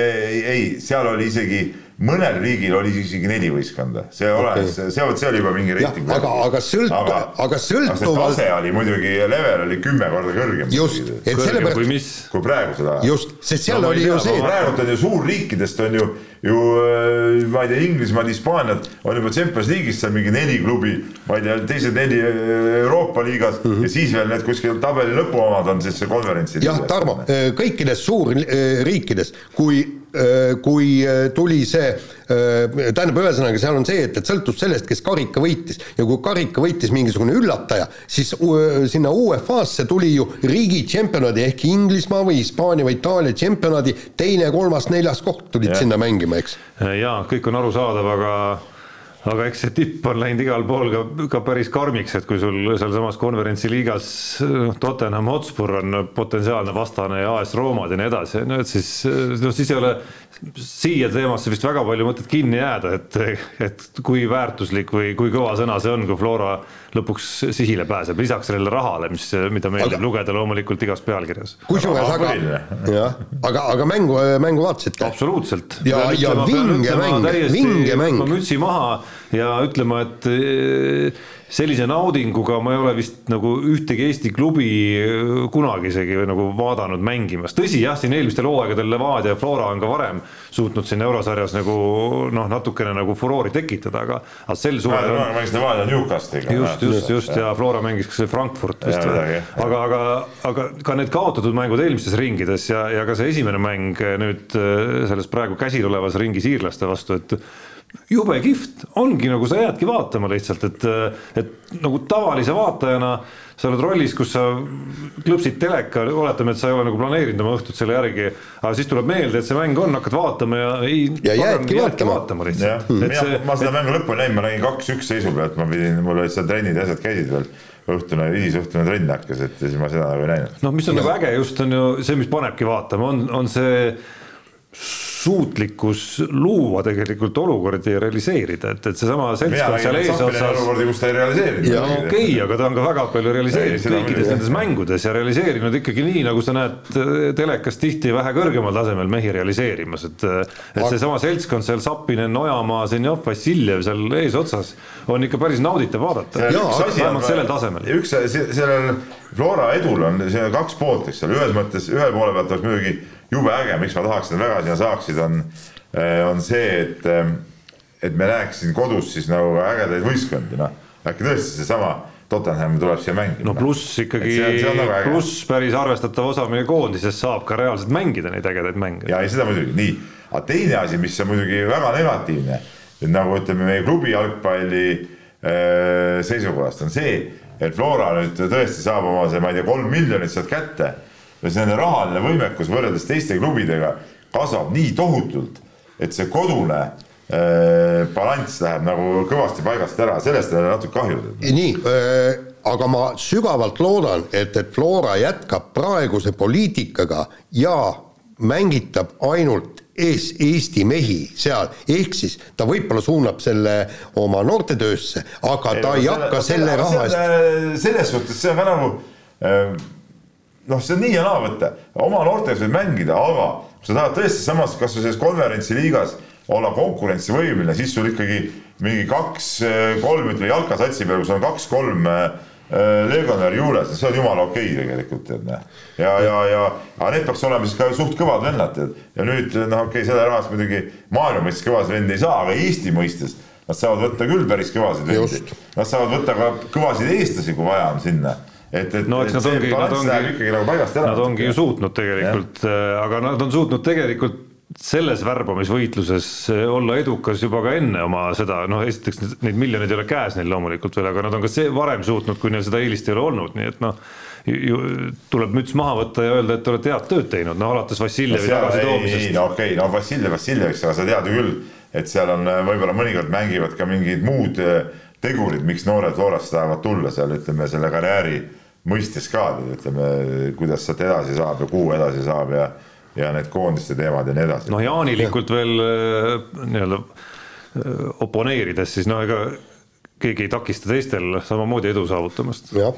ei, seal oli isegi mõnel riigil oli isegi neli võistkonda, see okay., see, see oli juba mingi reiting. aga, aga sõlt-, aga, aga sõltuvalt. tase oli muidugi, level oli kümme korda kõrgem. just, et sellepärast. kui mis? kui praegu seda. just, sest seal no, oli ju see. praegult on ju suurriikidest on ju, ju äh, ma ei tea, Inglismaad, Hispaaniat on juba Champions League'is seal mingi neli klubi, ma ei tea, teised neli äh, Euroopa liigas mm -hmm. ja siis veel need kuskil tabeli lõpu omad on siis see konverentsi. jah, Tarmo, kõikides suurriikides, kui kui äh, tuli see, äh, tähendab, ühesõnaga seal on see, et, et sõltus sellest, kes karika võitis ja kui karika võitis mingisugune üllataja, siis sinna UEFA-sse tuli ju riigi tšempionaadi ehk Inglismaa või Hispaania või Itaalia tšempionaadi teine, kolmas, neljas koht tulid ja. sinna mängima, eks. jaa, kõik on arusaadav, aga aga eks see tipp on läinud igal pool ka, ka päris karmiks, et kui sul sealsamas konverentsiliigas noh, Tottenham Hotspur on potentsiaalne vastane ja AS Roomad ja nii edasi, ju, et siis noh, siis ei ole siia teemasse vist väga palju mõtet kinni jääda, et, et kui väärtuslik või kui kõva sõna see on, kui Flora lõpuks sihile pääseb, lisaks sellele rahale, mis, mida meeldib aga... lugeda loomulikult igas pealkirjas. kusjuures aga, jah, aga, aga mängu, mängu vaatasite? absoluutselt. ja, ja vinge mäng, vinge mäng. mütsi maha ja ütlema, et sellise naudinguga ma ei ole vist nagu ühtegi Eesti klubi kunagi isegi nagu vaadanud mängimas, tõsi jah, siin eelmistel hooaegadel Levadia ja Flora on ka varem suutnud siin eurosarjas nagu noh, natukene nagu furoori tekitada, aga, aga sel suvel on... mängis Levadia Newcastliga. just, just, just ja Flora mängis ka see Frankfurt vist või, aga, aga, aga ka need kaotatud mängud eelmistes ringides ja, ja ka see esimene mäng nüüd selles praegu käsil olevas ringis iirlaste vastu, et jube kihvt, ongi nagu sa jäädki vaatama lihtsalt, et, et nagu tavalise vaatajana sa oled rollis, kus sa klõpsid teleka, oletame, et sa ei ole nagu planeerinud oma õhtut selle järgi, aga siis tuleb meelde, et see mäng on, hakkad vaatama ja ei. ja jäädki vaatama, vaatama lihtsalt. See... ma seda mängu lõpuni näinud, ma nägin kaks-üks seisu pealt, ma pidin, mul olid seal trennid ja asjad käisid veel õhtune, hilisõhtune trenn hakkas, et siis ma seda nagu ei näinud. noh, mis on no. nagu äge just on ju see, mis panebki vaatama, on, on see suutlikkus luua tegelikult olukordi ja realiseerida, et, et seesama seltskond seal eesotsas. olukordi, kus ta ei realiseerinud. okei okay,, aga ta on ka väga palju realiseerinud kõikides nendes mängudes ja realiseerinud ikkagi nii, nagu sa näed telekas tihti vähe kõrgemal tasemel mehi realiseerimas, et. et seesama seltskond seal, Sapinen, Ojamaa, Zenjov, Vassiljev seal eesotsas on ikka päris nauditav vaadata. vähemalt sellel tasemel. üks, sellel Flora edul on, see on kaks poolt, eks ole, ühes mõttes ühe poole pealt oleks muidugi jube äge, miks ma tahaks, nad väga sinna saaksid, on, eh, on see, et, eh, et me näeks siin kodus siis nagu ägedaid võistkondi, noh. äkki tõesti seesama Tottenham tuleb siia mängima. no pluss ikkagi, nagu pluss päris arvestatav osa meie koondisest saab ka reaalselt mängida neid ägedaid mänge. ja ei, seda muidugi, nii. aga teine asi, mis on muidugi väga negatiivne, et nagu ütleme, meie klubi jalgpalli äh, seisukohast on see, et Flora nüüd tõesti saab oma see, ma ei tea, kolm miljonit sealt kätte siis nende rahaline võimekus võrreldes teiste klubidega kasvab nii tohutult, et see kodune äh, balanss läheb nagu kõvasti paigast ära, sellest on natuke kahju. nii äh,, aga ma sügavalt loodan, et, et Flora jätkab praeguse poliitikaga ja mängitab ainult ees Eesti mehi seal, ehk siis ta võib-olla suunab selle oma noortetöösse, aga ei, ta ei hakka selle, selle raha eest. selles suhtes see on ka nagu äh, noh, see on nii ja naa võtta, oma noortega võid mängida, aga kui sa tahad tõesti samas kasvõi selles konverentsiliigas olla konkurentsivõimeline, siis sul ikkagi mingi kaks-kolm, ütleme jalkasatsi peal, kui sul on kaks-kolm äh, legionäri juures, see on jumala okei okay tegelikult tead näe. ja, ja, ja aga need peaks olema siis ka suht kõvad vennad tead ja nüüd noh, okei okay,, selle rahast muidugi maailma mõistes kõvasid vendi ei saa, aga Eesti mõistes nad saavad võtta küll päris kõvasid vendi. Nad saavad võtta ka kõvasid eestlasi, kui vaja on sinna et, et, no eks nad ongi, nad ongi, nagu nad ongi ju suutnud tegelikult, äh, aga nad on suutnud tegelikult selles värbamisvõitluses äh, olla edukas juba ka enne oma seda, noh, esiteks neid miljoneid ei ole käes neil loomulikult veel, aga nad on ka see varem suutnud, kui neil seda eelist ei ole olnud, nii et noh, tuleb müts maha võtta ja öelda, et te olete head tööd teinud, no alates Vassiljevi tagasitoomisest. no okei okay,, no Vassiljev Vassiljeviks, aga sa tead ju küll, et seal on äh, võib-olla mõnikord mängivad ka mingid muud tegurid, miks noored Florast tahavad tulla seal, ütleme selle karjääri mõistes ka, ütleme, kuidas sealt edasi saab ja kuhu edasi saab ja ja need koondiste teemad ja nii edasi. noh, jaanilikult veel äh, nii-öelda äh, oponeerides, siis no ega keegi ei takista teistel samamoodi edu saavutamast. jah,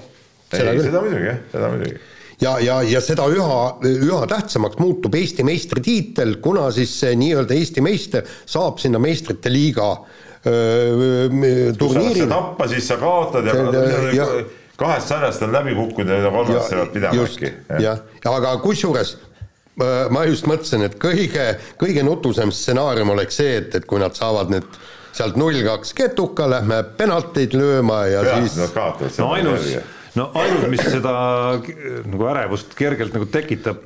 seda küll. seda muidugi jah, seda muidugi ja, ja, ja seda üha, üha tähtsamaks muutub Eesti meistritiitel, kuna siis see nii-öelda Eesti meister saab sinna meistrite liiga öö, turniiri. tappa, siis sa kaotad ja, ja, ja kahest sarjast on läbi kukkunud ja kolmest saavad pidama äkki. jah, aga kusjuures äh, ma just mõtlesin, et kõige, kõige nutusem stsenaarium oleks see, et, et kui nad saavad nüüd sealt null kaks ketuka, lähme penalteid lööma ja Pealt siis. no ainus, no ainus, mis seda nagu ärevust kergelt nagu tekitab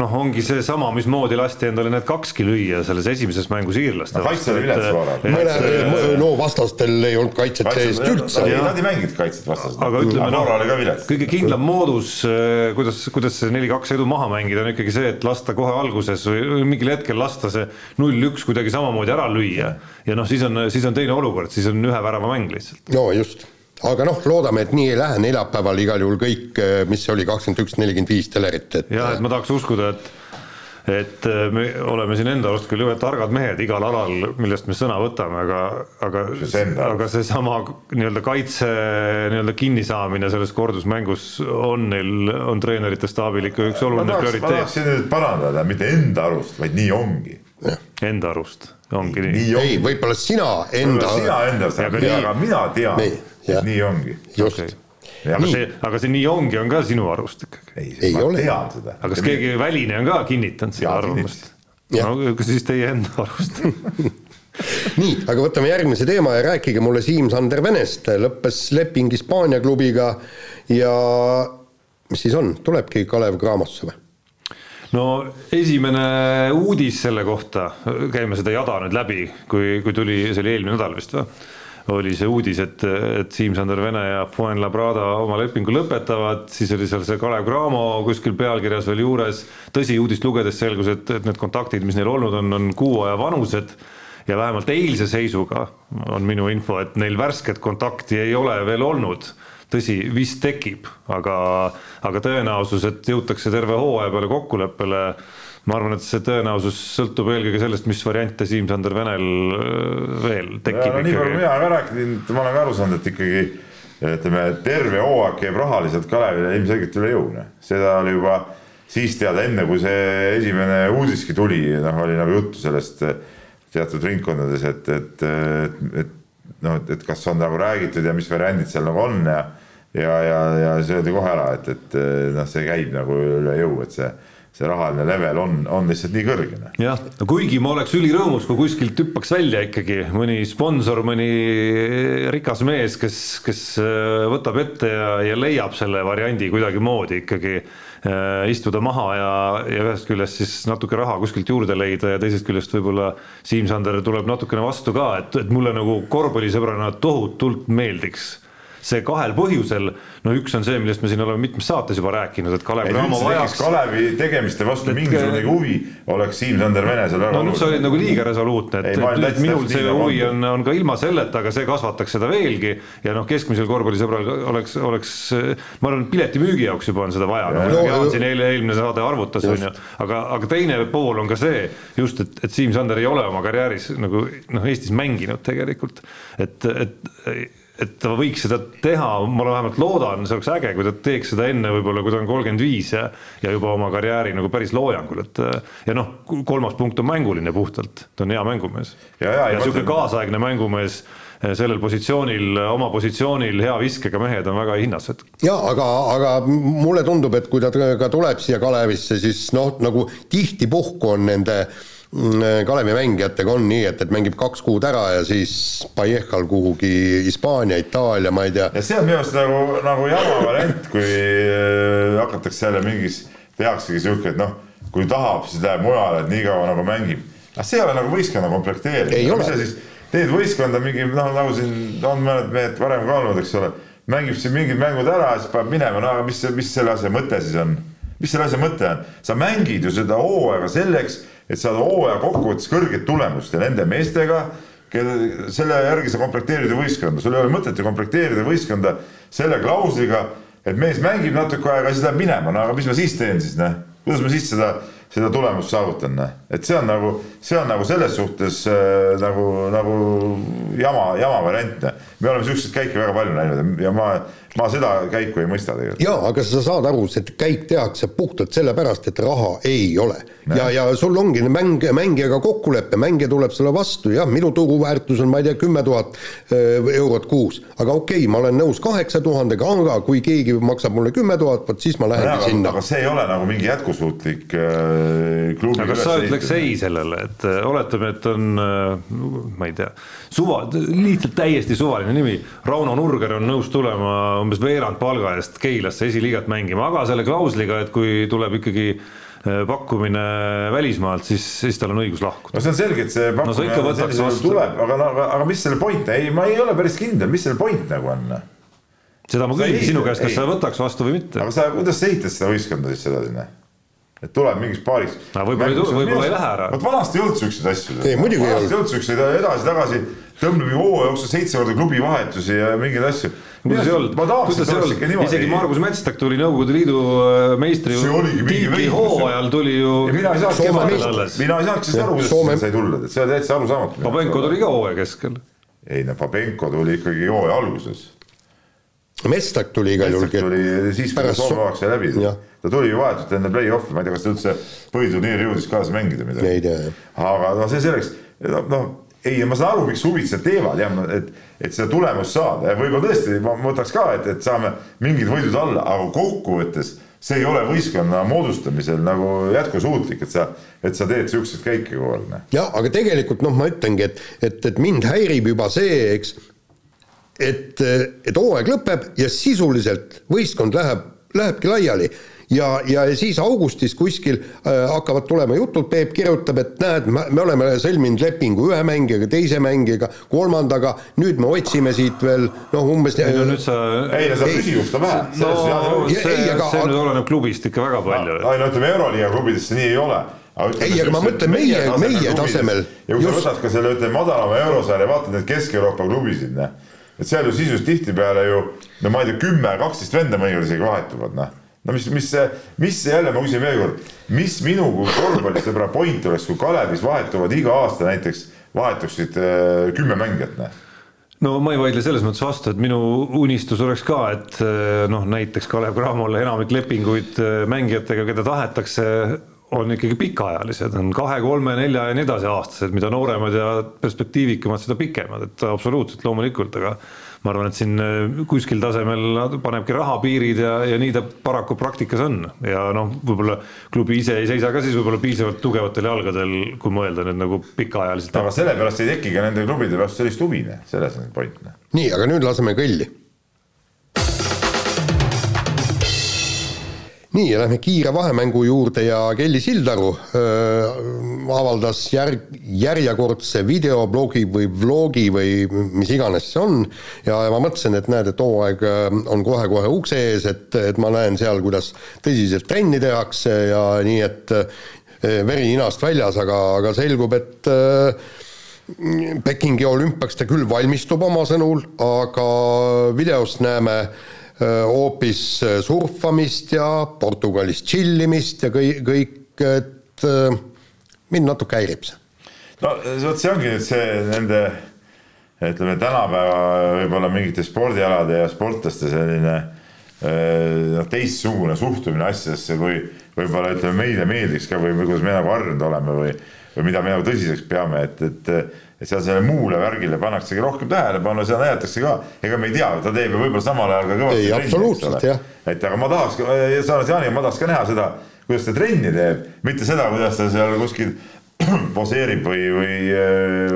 noh, ongi seesama, mismoodi lasti endale need kakski lüüa selles esimeses mängus iirlaste no, vastu. vaadata. no vastastel ei olnud kaitset seest üldse. Nad ei mänginud kaitset vastastel. aga ütleme noh, kõige kindlam moodus, äh, kuidas, kuidas see neli-kaks edu maha mängida, on ikkagi see, et lasta kohe alguses või mingil hetkel lasta see null-üks kuidagi samamoodi ära lüüa. ja noh, siis on, siis on teine olukord, siis on ühe värava mäng lihtsalt. no just aga noh, loodame, et nii ei lähe, neljapäeval igal juhul kõik, eh, mis oli kakskümmend üks, nelikümmend viis telerit, et jah, et ma tahaks uskuda, et et eh, me oleme siin enda arust küll jube targad mehed igal alal, millest me sõna võtame, aga, aga, aga seesama nii-öelda kaitse nii-öelda kinnisaamine selles kordusmängus on neil, on treenerite staabil ikka üks oluline prioriteet. ma tahaksin nüüd parandada, mitte enda arust, vaid nii ongi. Enda arust ongi nii, nii. ei, võib-olla sina enda. sina enda arust, aga mina tean. Nii ongi. just okay., aga Nii. see, aga see nii ongi, on ka sinu arust ikkagi. ei, Ei ole. aga kas keegi väline on ka kinnitanud seda arvamust? No kas siis teie enda arust? <laughs> nii, aga võtame järgmise teema ja rääkige mulle Siim-Sander Venest, lõppes leping Hispaania klubiga ja mis siis on, tulebki Kalev Cramosse või? no esimene uudis selle kohta, käime seda jada nüüd läbi, kui, kui tuli, see oli eelmine nädal vist või? Oli see uudis, et, et Siim-Sander Vene ja Fuenlabrada oma lepingu lõpetavad, siis oli seal see Kalev Cramo kuskil pealkirjas veel juures. tõsi, uudist lugedes selgus, et, et need kontaktid, mis neil olnud on, on kuu aja vanused ja vähemalt eilse seisuga on minu info, et neil värsket kontakti ei ole veel olnud tõsi, vist tekib, aga, aga tõenäosus, et jõutakse terve hooaja peale kokkuleppele, ma arvan, et see tõenäosus sõltub eelkõige sellest, mis variante Siim-Sander Venel äh, veel tekib no nii palju mina ka rääkinud, ma olen ka aru saanud, et ikkagi ütleme, terve hooaeg käib rahaliselt Kalevile ilmselgelt üle jõu, noh. seda oli juba siis teada, enne kui see esimene uudiski tuli, noh, oli nagu juttu sellest eh, teatud ringkondades, et, et, et, et noh, et, et kas on nagu räägitud ja mis variandid seal nagu on ja ja, ja, ja see öeldi kohe ära, et, et noh, see käib nagu üle jõu, et see, see rahaline level on, on lihtsalt nii kõrge, noh. jah, no kuigi ma oleks ülirõõmus, kui kuskilt hüppaks välja ikkagi mõni sponsor, mõni rikas mees, kes, kes äh, võtab ette ja, ja leiab selle variandi kuidagimoodi ikkagi äh, istuda maha ja, ja ühest küljest siis natuke raha kuskilt juurde leida ja teisest küljest võib-olla Siim-Sander tuleb natukene vastu ka, et, et mulle nagu korvpallisõbrana tohutult meeldiks see kahel põhjusel, no üks on see, millest me siin oleme mitmes saates juba rääkinud, et Kalev Cramo vajaks Kalevi tegemiste vastu mingisugune huvi, oleks Siim-Sander Vene seal väga no nüüd sa olid nagu liiga resoluutne, et, et, täitsa- minul see huvi on. on, ka ilma selleta, aga see kasvataks seda veelgi. Ja noh, keskmisel korvpallisõbral oleks, oleks, ma arvan, piletimüügi jaoks juba on seda vaja, No, nagu Jaan siin eile, eelmine saade arvutas, on ju, aga, aga teine pool on ka see just, et, et Siim-Sander ei ole oma karjääris nagu noh, Eestis mänginud tegelikult, et, et et ta võiks seda teha, ma vähemalt loodan, see oleks äge, kui ta teeks seda enne võib-olla, kui ta on kolmkümmend viis ja ja juba oma karjääri nagu päris loojangul, et ja noh, kolmas punkt on mänguline puhtalt, ta on hea mängumees. Ja- niisugune kaasaegne mängumees eh, sellel positsioonil, oma positsioonil hea viskega mehed on väga hinnased. jaa, aga, aga mulle tundub, et kui ta ka tuleb siia Kalevisse, siis noh, nagu tihtipuhku on nende mm, Kalevi mängijatega on nii, et, et mängib kaks kuud ära ja siis Pajehkal kuhugi Hispaania, Itaalia, ma ei tea, ja see on minu arust nagu, nagu jama variant, kui äh, hakatakse jälle mingis, tehaksegi sihuke, et noh, kui tahab, siis läheb mujale, et nii kaua nagu mängib. aga see ei ole nagu võistkonna komplekteerimine. Mis sa siis teed võistkonda mingi noh, nagu siin on mõned mehed varem ka olnud, eks ole, mängib siin mingid mängud ära, siis paneb minema, no aga mis, mis selle asja mõte siis on? mis selle asja mõte on? sa mängid ju seda hooaega selleks, et saada hooaja kokkuvõttes kõrget tulemust ja nende meestega, kelle, selle järgi sa komplekteerid ju võistkonda, sul ei ole mõtet ju komplekteerida võistkonda selle klausliga, et mees mängib natuke aega siis läheb minema, no aga mis ma siis teen siis, noh. kuidas ma siis seda, seda tulemust saavutan, noh. Et see on nagu, see on nagu selles suhtes äh, nagu, nagu jama, jama variant, me oleme siukseid käike väga palju näinud ja ma, ma seda käiku ei mõista tegelikult. jaa, aga sa saad aru, see käik tehakse puhtalt sellepärast, et raha ei ole. ja, ja sul ongi mäng, mängijaga kokkulepe, mängija tuleb sulle vastu, jah, minu turuväärtus on, ma ei tea, kümme tuhat äh, eurot kuus. aga okei okay,, ma olen nõus kaheksa tuhandega, aga kui keegi maksab mulle kümme tuhat, vot siis ma lähengi aga, sinna aga. see ei ole nagu mingi jätkusuutlik äh, klubi kas sa ütleks ei sellele, et äh, oletame, et on, ma ei tea, suva, lihtsalt täiesti suvaline nimi, Rauno Nurger on nõus tulema umbes veerand palga eest Keilasse esiliigat mängima, aga selle klausliga, et kui tuleb ikkagi äh, pakkumine välismaalt, siis, siis tal on õigus lahkuda. no see on selge, et see No pakkumine võtaks sellisel juhul tuleb, aga no aga, aga mis selle point, ei, ma ei ole päris kindel, mis selle point nagu on. seda ma ei- sinu käest, kas ei. sa võtaks vastu või mitte. aga sa, kuidas sa ehitad seda võistkonda siis sedasi, noh? Et tuleb mingiks paariks. No võib-olla ei tule- võib-olla ei lähe ära. vot vanasti ei olnud siukseid asju. Ei, muidugi ei vanasti ei olnud siukseid edasi-tagasi, tõmbab ju hooaja jooksul seitse korda klubi vahetusi ja mingeid asju. kuidas ei olnud, kuidas ei olnud, isegi Margus Metstak tuli Nõukogude Liidu äh, meistri See oligi mingi tiitli hooajal tuli ju mina ei saanudki sellest aru, kuidas Soome- sai tulla, see oli täitsa arusaamatu. Pabenko tuli ka hooaja keskel. ei no Pabenko tuli ikkagi hooaja alguses. Mestak tuli igal juhul. tuli siis, kui pärast Soome so- vaaks sai läbi ta tuli ju vahetult enne play-off'i, ma ei tea, kas ta üldse põhiturniiri jõudis kaasa mängida midagi. ei tea jah. aga noh, see selleks, noh, ei, ma saan aru, miks huvitsejad teevad jah, et, et seda tulemust saada ja võib-olla tõesti ma võtaks ka, et, et saame mingid võidud alla, aga kokkuvõttes see ei ole võistkonna moodustamisel nagu jätkusuutlik, et sa, et sa teed siukseid käike kogu aeg. Noh. jah, aga tegelikult noh, ma ütlengi, et, et, et mind häirib juba see, eks, et, et hooaeg lõpeb ja sisuliselt võistkond läheb, lähebki laiali ja, ja siis augustis kuskil äh, hakkavad tulema jutud, Peep kirjutab, et näed, me oleme sõlminud lepingu ühe mängijaga, teise mängijaga, kolmandaga, nüüd me otsime siit veel noh, umbes ei no nüüd sa ei no seda püsivust on vähe. no see, see, aga, see nüüd oleneb klubist ikka väga palju. ei no ütleme, Euroliiga klubides see nii ei ole aga ei, aga ma mõtlen meie, meie tasemel. ja kui sa võtad ka selle, ütleme, madalama eurosarja, vaatad neid Kesk-Euroopa klubisid, noh, et seal ju sisuliselt tihtipeale ju no ma ei tea, kümme, kaksteist venda mõnikord isegi vahetuvad, noh. No mis, mis see, mis see jälle, ma küsin veel kord, mis minu kui korvpallisõbra point oleks, kui Kalevis vahetuvad iga aasta näiteks, vahetuksid äh, kümme mängijat, noh? No ma ei vaidle selles mõttes vastu, et minu unistus oleks ka, et äh, noh, näiteks Kalev Cramol enamik lepinguid äh, mängijatega, keda tahetakse, on ikkagi pikaajalised, on kahe, kolme, nelja ja nii edasi aastased, mida nooremad ja perspektiivikamad, seda pikemad, et absoluutselt loomulikult, aga ma arvan, et siin äh, kuskil tasemel panebki raha piirid ja, ja nii ta paraku praktikas on ja noh, võib-olla klubi ise ei seisa ka siis võib-olla piisavalt tugevatel jalgadel, kui mõelda nüüd nagu pikaajaliselt. aga sellepärast ei teki ka nende klubide vastu sellist huvi, selles on point. nii, aga nüüd laseme kõlli nii, lähme kiire vahemängu juurde ja Kelly Sildaru äh, avaldas järg, järjekordse videoblogi või vlogi või mis iganes see on. Ja, ja ma mõtlesin, et näed, et hooaeg on kohe-kohe ukse ees, et, et ma näen seal, kuidas tõsiselt trenni tehakse ja nii, et veri ninast väljas, aga, aga selgub, et äh, Pekingi olümpiaks ta küll valmistub oma sõnul, aga videost näeme Äh, hoopis äh, surfamist ja Portugalis tšillimist ja kõik, kõik, et äh, mind natuke häirib see. no vot, see ongi nüüd see nende ütleme, tänapäeva võib-olla mingite spordialade ja sportlaste selline noh, teistsugune suhtumine asjadesse, kui võib-olla ütleme, meile meeldiks ka või kuidas me nagu harjunud oleme või, või mida me nagu tõsiseks peame, et, et et seal selle muule värgile pannaksegi rohkem tähelepanu, seda näidatakse ka, ega me ei tea, ta teeb ju võib-olla samal ajal ka kõvasti ei, absoluutselt, jah. et aga ma tahaks, sa oled Jaaniga, ma tahaks ka näha seda, kuidas ta trenni teeb, mitte seda, kuidas ta seal kuskil <clears throat> poseerib või, või,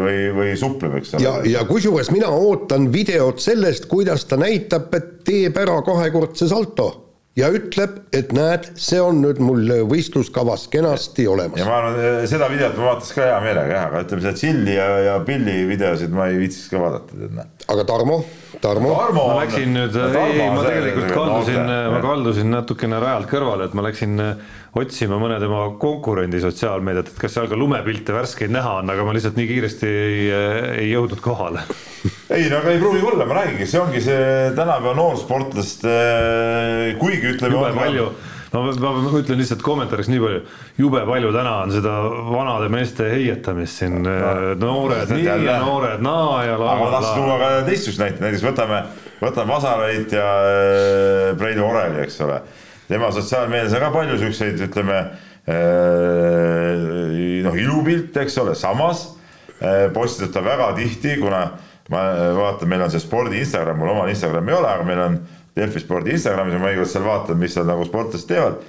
või, või supleb, eks ole. ja, ja kusjuures mina ootan videot sellest, kuidas ta näitab, et teeb ära kahekordse salto ja ütleb, et näed, see on nüüd mul võistluskavas kenasti olemas. ja ma arvan, eh, seda videot ma vaataks ka hea meelega jah, aga ütleme seda Chilli ja, ja Pilli videosid ma ei viitsiks ka vaadata, tead näe. aga Tarmo, Tarmo? ma läksin nüüd, ei, ma tegelikult kaldusin, ma kaldusin natukene rajalt kõrvale, et ma läksin otsima mõne tema konkurendi sotsiaalmeediat, et kas seal ka lumepilte värskeid näha on, aga ma lihtsalt nii kiiresti ei, ei jõudnud kohale. Ei no aga ei pruugi olla, ma räägingi, see ongi see tänapäeva noorsportlaste, kuigi ütleme. jube palju. Ma, ma, ma ütlen lihtsalt kommentaariks nii palju, jube palju täna on seda vanade meeste heietamist siin no,, noored nii jälle. ja noored naa ja la, aga ma tahtsin tuua ka teistsugust näite, näiteks võtame, võtame Vasareit ja Preidu Oreli, eks ole tema sotsiaalmeedias on ka palju siukseid, ütleme äh, noh, ilupilte, eks ole, samas äh, postitab ta väga tihti, kuna ma vaatan, meil on see spordi Instagram, mul omal Instagrami ei ole, aga meil on Delfi spordi Instagramis ja ma igal seal vaatan, mis seal nagu sportlased teevad.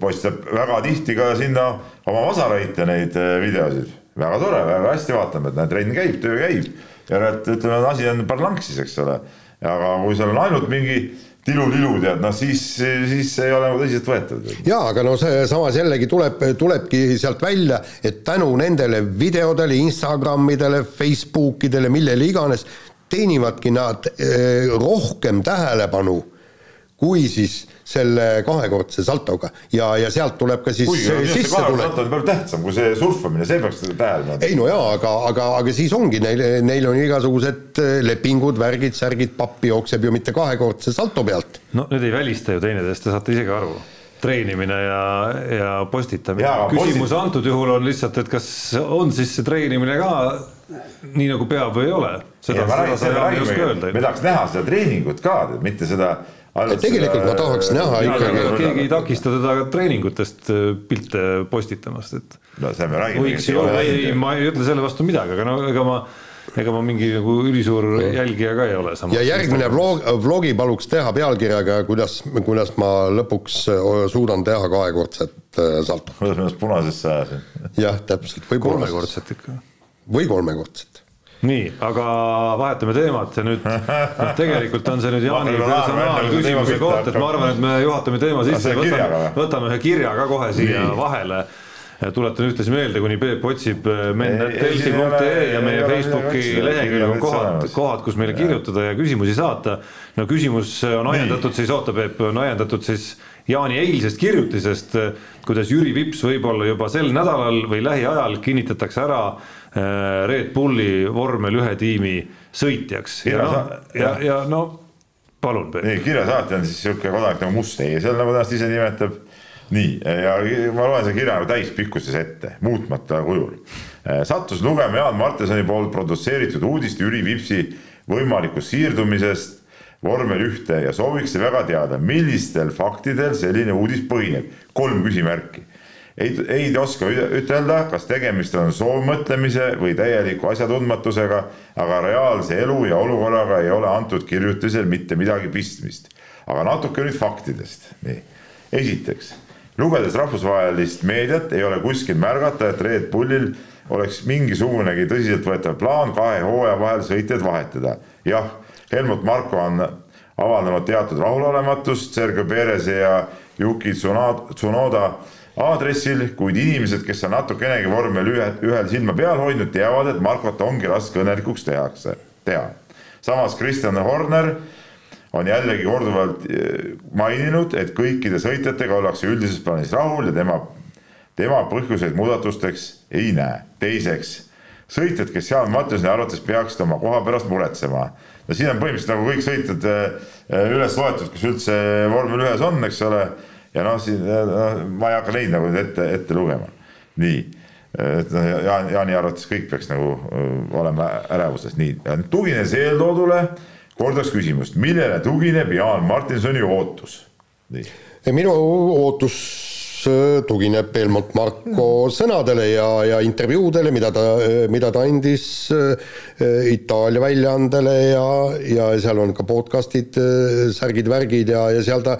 postitab väga tihti ka sinna oma vasaraid ja neid äh, videosid, väga tore, väga hästi vaatame, et näed, trenn käib, töö käib ja et ütleme, asi on parlanksis, eks ole. aga kui seal on ainult mingi tilu-tilu tead, noh siis, siis ei ole nagu tõsiseltvõetav. jaa, aga no see samas jällegi tuleb, tulebki sealt välja, et tänu nendele videodele, Instagramidele, Facebookidele, millele iganes, teenivadki nad eh, rohkem tähelepanu kui siis selle kahekordse saltoga ja, ja sealt tuleb ka siis kuigi sisse tuleb. salto on palju tähtsam kui see surfamine, see peaks tähelepanu. ei no jaa, aga, aga, aga siis ongi neil, neil on igasugused äh, lepingud, värgid, särgid, pappi jookseb ju mitte kahekordse salto pealt. no need ei välista ju teineteist, te saate ise ka aru treenimine ja, ja postitamine küsimus postit- antud juhul on lihtsalt, et kas on siis see treenimine ka nii nagu peab või ei ole. me tahaks näha seda treeningut ka, mitte seda. Tegelikult ma tahaks näha ikkagi- keegi ei takista teda treeningutest äh, pilte postitamast, et no seda me räägime. ei, ma ei ütle selle vastu midagi, aga no ega ma, ega ma mingi nagu ülisuur jälgija ka ei ole. ja järgmine vlog, vlogi paluks teha pealkirjaga, kuidas, kuidas ma lõpuks äh, suudan teha kahekordset äh, saltot. kuidas ma ennast punasesse ajasin? jah, täpselt, või kolmekordset ikka või kolmekordset. Nii, aga vahetame teemat ja nüüd <laughs> noh, tegelikult on see nüüd Jaani personaalküsimuse koht, et ma arvan, et me juhatame teema sisse, võtame võtame ühe kirja ka kohe siia Nii. vahele. tuletan ühtlasi meelde, kuni Peep otsib siin ei ole- ja meie Facebooki leheküljel on kohad kohad, kus meile kirjutada ja küsimusi saata. no küsimus on ajendatud siis, oota Peep, on ajendatud siis Jaani eilsest kirjutisest, kuidas Jüri Vips võib-olla juba sel nädalal või lähiajal kinnitatakse ära äh, Red Bulli vormel ühe tiimi sõitjaks. ja Kirja no, sa- ja, jah. ja no palun nii, kirjasaatja on siis sihuke kodanik nagu Must-Eesel, nagu ta ennast ise nimetab. nii, ja ma loen selle kirja nagu täispikkuses ette, muutmata kujul. sattus lugema Jaan Martinsoni poolt produtseeritud uudist Jüri Vipsi võimalikust siirdumisest vormel ühte ja sooviks väga teada, millistel faktidel selline uudis põhineb. kolm küsimärki. Ei, ei oska üte- ütelda, kas tegemist on soovmõtlemise või täieliku asjatundmatusega, aga reaalse elu ja olukorraga ei ole antud kirjutisel mitte midagi pistmist. aga natuke nüüd faktidest, nii. esiteks, lugedes rahvusvahelist meediat, ei ole kuskil märgata, et Red Bullil oleks mingisugunegi tõsiseltvõetav plaan kahe hooaja vahel sõitjaid vahetada. jah, Helmut Marko on avaldanud teatud rahulolematust Sergei Pereze ja Yuki Tsunoda aadressil, kuid inimesed, kes on natukenegi vormel ühe, ühel silma peal hoidnud, teavad, et Markot ongi raske õnnelikuks tehakse, teha. samas Kristjan Horner on jällegi korduvalt eh, maininud, et kõikide sõitjatega ollakse üldises plaanis rahul ja tema, tema põhjuseid muudatusteks ei näe. teiseks, sõitjad, kes Jaan Mattiaseni arvates peaksid oma koha pärast muretsema. no siin on põhimõtteliselt nagu kõik sõitjad eh, üles loetud, kes üldse vormel ühes on, eks ole. Ja noh, siin noh, ma ei hakka neid nagu ette, ette lugema. nii, et noh, Jaan, Jaani arvates kõik peaks nagu öö, olema ärevuses, nii, tuginedes eeltoodule. Kordaks küsimust, millele tugineb Jaan Martinsoni ootus? minu ootus äh, tugineb Helmut Marko sõnadele ja, ja intervjuudele, mida ta, mida ta andis äh, Itaalia väljaandele ja, ja seal on ka podcast'id, äh, särgid-värgid ja, ja seal ta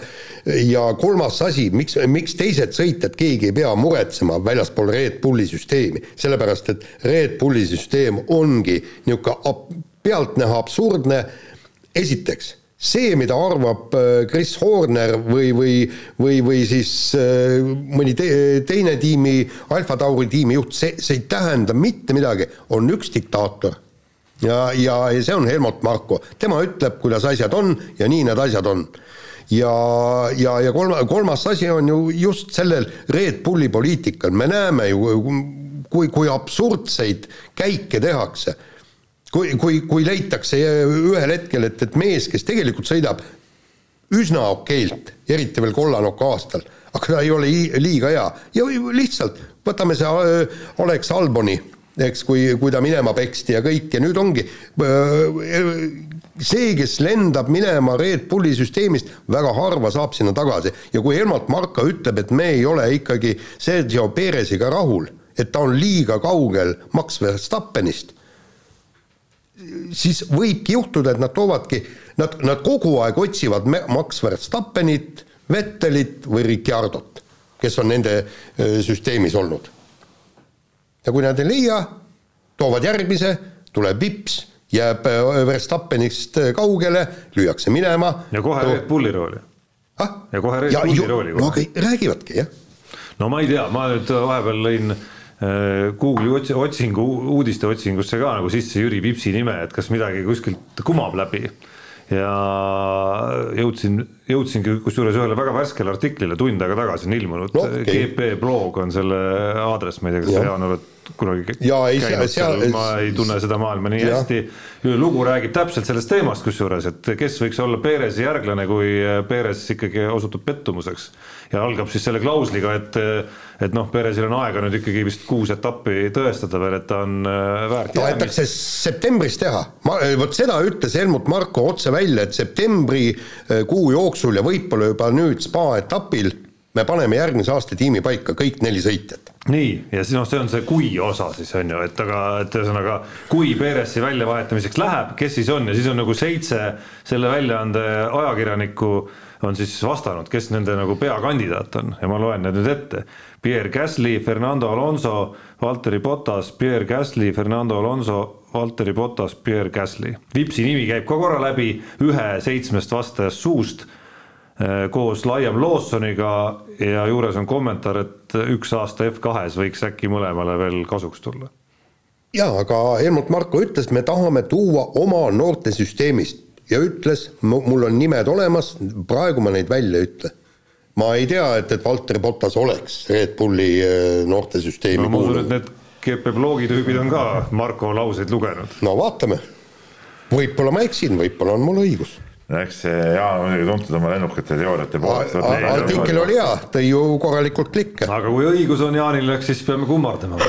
ja kolmas asi, miks, miks teised sõitjad, keegi ei pea muretsema väljaspool Red Bulli süsteemi, sellepärast et Red Bulli süsteem ongi niisugune pealtnäha absurdne, esiteks see, mida arvab äh, Chris Horner või, või, või, või siis äh, mõni te, teine tiimi, Alfa Tauri tiimi juht, see, see ei tähenda mitte midagi, on üks diktaator. ja, ja, ja see on Helmut Marko, tema ütleb, kuidas asjad on ja nii need asjad on. Ja, ja, ja kolma, kolmas asi on ju just sellel Red Bulli poliitikal, me näeme ju, kui, kui absurdseid käike tehakse kui, kui, kui leitakse ühel hetkel, et, et mees, kes tegelikult sõidab üsna okeilt, eriti veel kollanoka aastal, aga ta ei ole liiga hea. Ja lihtsalt võtame see äh, Alex Alboni, eks, kui, kui ta minema peksti ja kõik ja nüüd ongi äh, see, kes lendab minema Red Bulli süsteemist, väga harva saab sinna tagasi. Ja kui Helmut Marko ütleb, et me ei ole ikkagi Sergio Perez'iga rahul, et ta on liiga kaugel Max Verstappenist siis võibki juhtuda, et nad toovadki, nad, nad kogu aeg otsivad Max Verstappenit, Vettelit või Ricciardot, kes on nende süsteemis olnud. ja kui nad ei leia, toovad järgmise, tuleb vips, jääb Verstappenist kaugele, lüüakse minema. ja kohe Red Bulli rooli. ah? ja kohe Red Bulli rooli no aga räägivadki, jah. no ma ei tea, ma nüüd vahepeal lõin äh, Google'i otsi- otsingu, uudiste otsingusse ka nagu sisse Jüri Vipsi nime, et kas midagi kuskilt kumab läbi. ja jõudsin, jõudsingi kusjuures ühele väga värskele artiklile tund aega tagasi on ilmunud No, okay. GP blog on selle aadress, ma ei tea, kas sa. Jaan oled kunagi Jaa, ei, käinud seal- seal, ma ei tunne seda maailma nii Jah. hästi. lugu räägib täpselt sellest teemast kusjuures, et kes võiks olla Perezi järglane, kui Perez ikkagi osutub pettumuseks. ja algab siis selle klausliga, et, et noh, Perezil on aega nüüd ikkagi vist kuus etappi tõestada veel, et ta on äh, väärt tahetakse septembris teha, ma, vot seda ütles Helmut Marko otse välja, et septembri eh, kuu jooksul ja võib-olla juba nüüd spa etapil me paneme järgmise aasta tiimi paika, kõik neli sõitjat. Nii, ja siis noh, see on see kui osa siis on ju, et aga, et ühesõnaga, kui Perezi väljavahetamiseks läheb, kes siis on ja siis on nagu seitse selle väljaande ajakirjanikku on siis vastanud, kes nende nagu peakandidaat on ja ma loen need nüüd ette. Pierre Gasly, Fernando Alonso, Valteri Botas, Pierre Gasly, Fernando Alonso, Valteri Botas, Pierre Gasly. Vipsi nimi käib ka korra läbi ühe seitsmest vastajast suust koos Liam Lawsoniga ja juures on kommentaar, et üks aasta F2-s võiks äkki mõlemale veel kasuks tulla. jaa, aga Helmut Marko ütles, me tahame tuua oma noortesüsteemist ja ütles, mul on nimed olemas, praegu ma neid välja ei ütle. ma ei tea, et, et Valter Bottas oleks Red Bulli eh, noortesüsteemi no ma usun, et kuulunud. need GP blogi tüübid on ka Marko lauseid lugenud. no vaatame, võib-olla ma eksin, võib-olla on mul õigus eks see Jaan on muidugi tuntud oma lennukate teooriate poolest. artikkel oli hea, tõi ju korralikult klikke. aga kui õigus on Jaanil, eks siis peame kummardama.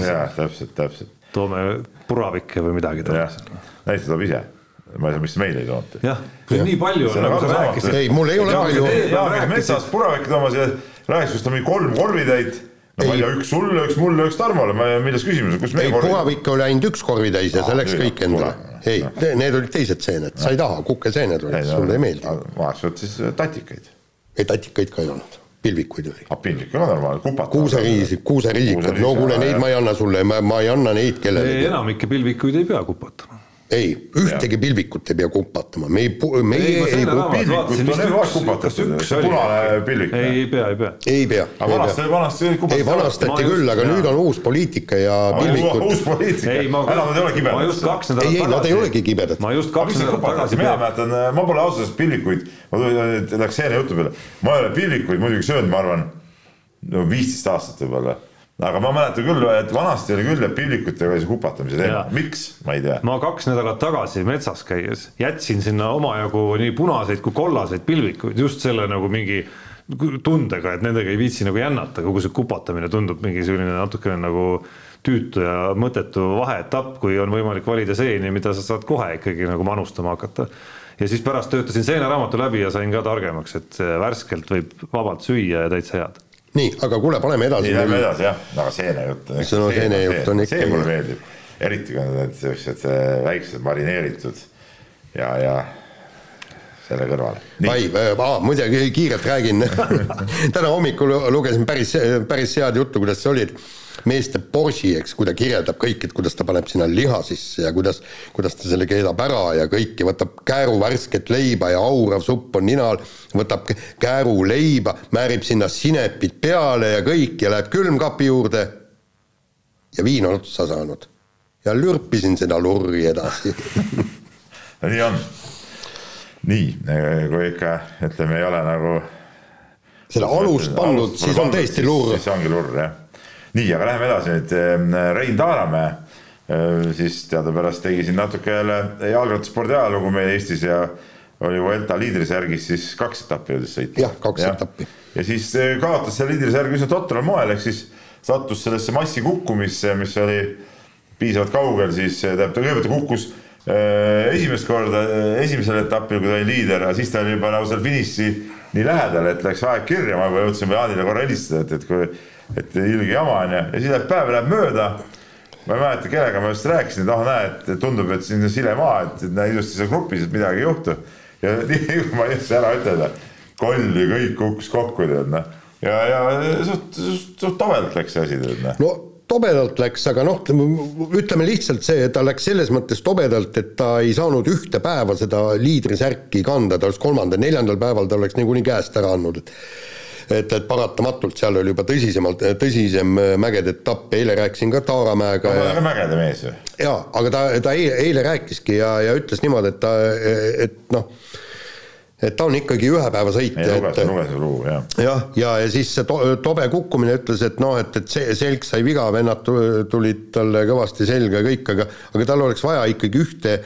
jah, täpselt, täpselt. toome puravikke või midagi. jah, näita toob ise ma ei tea, miks meile ei toonud. jah, nii palju on, nagu sa rääkisid. ei, mul ei ole palju. Jaan käis metsas puravikke toomas ja rääkis, kus ta mingi kolm korvitäit. No ma ei tea, üks sulle, üks mulle, üks Tarmole, ma ei tea, milles küsimus on, kus meie ei, puravikke oli ainult üks korvitäis ja see läks kõik endale. ei, need olid teised seened, sa ei taha, kukeseened olid, sulle ei meeldi. võtnud siis tatikaid. ei, tatikaid ka ei olnud, pilvikuid oli. ah, pilvik on normaalne, kupata. kuuseriisid, kuuseriisikad, no kuule, neid ma ei anna sulle, ma, ma ei anna neid kellelegi. enamikke pilvikuid ei pea kupatama ei, ühtegi pilvikut ei pea kupatama, me ei, me ei, ei, ei, elus kupatatud, punane pilvik. ei, ei pea, ei pea. ei pea. aga vanasti, vanasti kupatati. ei, vanastati küll, aga nüüd on uus poliitika ja pilvikud. uus poliitika, enam nad ei ole kibedad. ma just kaks nädalat tagasi. ei, ei, nad ei olegi kibedad. ma just kaks nädalat tagasi. mina mäletan, ma pole ausalt öeldes pillikuid, ma tulin, läks seene jutu peale, ma ei ole pillikuid muidugi söönud, ma arvan, no viisteist aastat võib-olla aga ma mäletan küll, et vanasti oli küll, et pillikutega oli see kupatamise teema, miks, ma ei tea. ma kaks nädalat tagasi metsas käies jätsin sinna omajagu nii punaseid kui kollaseid pilvikuid just selle nagu mingi tundega, et nendega ei viitsi nagu jännata, kogu see kupatamine tundub mingi selline natukene nagu tüütu ja mõttetu vaheetapp, kui on võimalik valida seeni, mida sa saad kohe ikkagi nagu manustama hakata. ja siis pärast töötasin seeneraamatu läbi ja sain ka targemaks, et värskelt võib vabalt süüa ja täitsa head nii, aga kuule, paneme edasi. nii, lähme edasi jah, aga seenejutt. see no seenejutt on ikka. see mulle meeldib, eriti kui on need siuksed väiksed marineeritud ja, ja selle kõrval. ai, muidugi kiirelt räägin <laughs> täna hommikul lugesin päris, päris head juttu, kuidas see oli, et meeste Borsi, eks, kui ta kirjeldab kõik, et kuidas ta paneb sinna liha sisse ja kuidas, kuidas ta selle keedab ära ja kõike, võtab kääru värsket leiba ja aurav supp on ninal, võtab kääru leiba, määrib sinna sinepid peale ja kõik ja läheb külmkapi juurde. ja viin on otsa saanud ja lürpisin seda lurri edasi <laughs> nii on. nii, kui ikka ütleme, ei ole nagu. selle alust pandud, siis on tõesti lurr. siis ongi lurr jah nii, aga läheme edasi nüüd, Rein Taaramäe siis teadupärast tegi siin natuke jälle jalgrattaspordi ajalugu meil Eestis ja oli Vuelta liidrisärgis siis kaks etappi jõudis sõita. jah, kaks ja. etappi. ja siis kaotas selle liidrisärgi üsna totral moel, ehk siis sattus sellesse massi kukkumisse, mis oli piisavalt kaugel, siis tähendab, ta kõigepealt kukkus äh, esimest korda esimesel etapil, kui ta oli liider, aga siis ta oli juba nagu seal finiši nii lähedal, et läks aeg kirja, ma juba jõudsin Jaanile korra helistada, et, et kui et ilge jama on ju, ja siis läheb päev läheb mööda. ma ei mäleta, kellega ma just rääkisin, et ah näe, et tundub, et siin on sile maa, et, et ilusti seal grupis, et midagi ei juhtu. ja <laughs> nii kui ma jõudsin ära ütelda, koll ja kõik kukkus kokku, tead noh. ja, ja suht, suht, suht tobedalt läks see asi, tead noh. no tobedalt läks, aga noh, ütleme lihtsalt see, ta läks selles mõttes tobedalt, et ta ei saanud ühte päeva seda liidrisärki kanda, ta oleks kolmandal-neljandal päeval ta oleks niikuinii käest ära andnud, et et, et paratamatult seal oli juba tõsisemalt, tõsisem mägede etapp, eile rääkisin ka Taaramäega. ta on väga mägede mees ju. jaa, aga ta, ta eile, eile rääkiski ja, ja ütles niimoodi, et ta, et noh, et ta on ikkagi ühe päeva sõitja, ei et lugesin, lugesin lugu, jah. jah, ja, ja siis see to, tobe kukkumine ütles, et noh, et, et see selg sai viga, vennad tu- tulid talle kõvasti selga ja kõik, aga aga tal oleks vaja ikkagi ühte,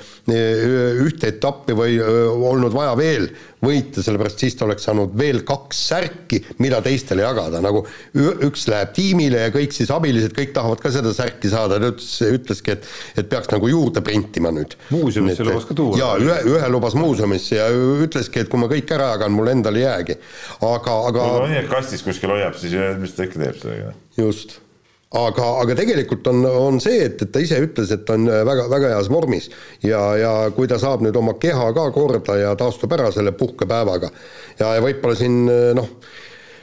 ühte etappi või olnud vaja veel võita, sellepärast siis ta oleks saanud veel kaks särki, mida teistele jagada, nagu üks läheb tiimile ja kõik siis abilised, kõik tahavad ka seda särki saada, ta ütles, ütleski, et et peaks nagu juurde printima nüüd. Muuseumisse lubas ka tuua. jaa, ühe, ühe lubas muuseumisse ja ütleski, et kui ma kõik ära jagan, mul endal ei jäägi. aga, aga kui ta nii, et kastis kuskil hoiab, siis mis ta ikka teeb sellega? just, aga, aga tegelikult on, on see, et, et ta ise ütles, et ta on väga, väga heas vormis. Ja, ja kui ta saab nüüd oma keha ka korda ja taastub ära selle puhkepäevaga ja, ja võib-olla siin noh,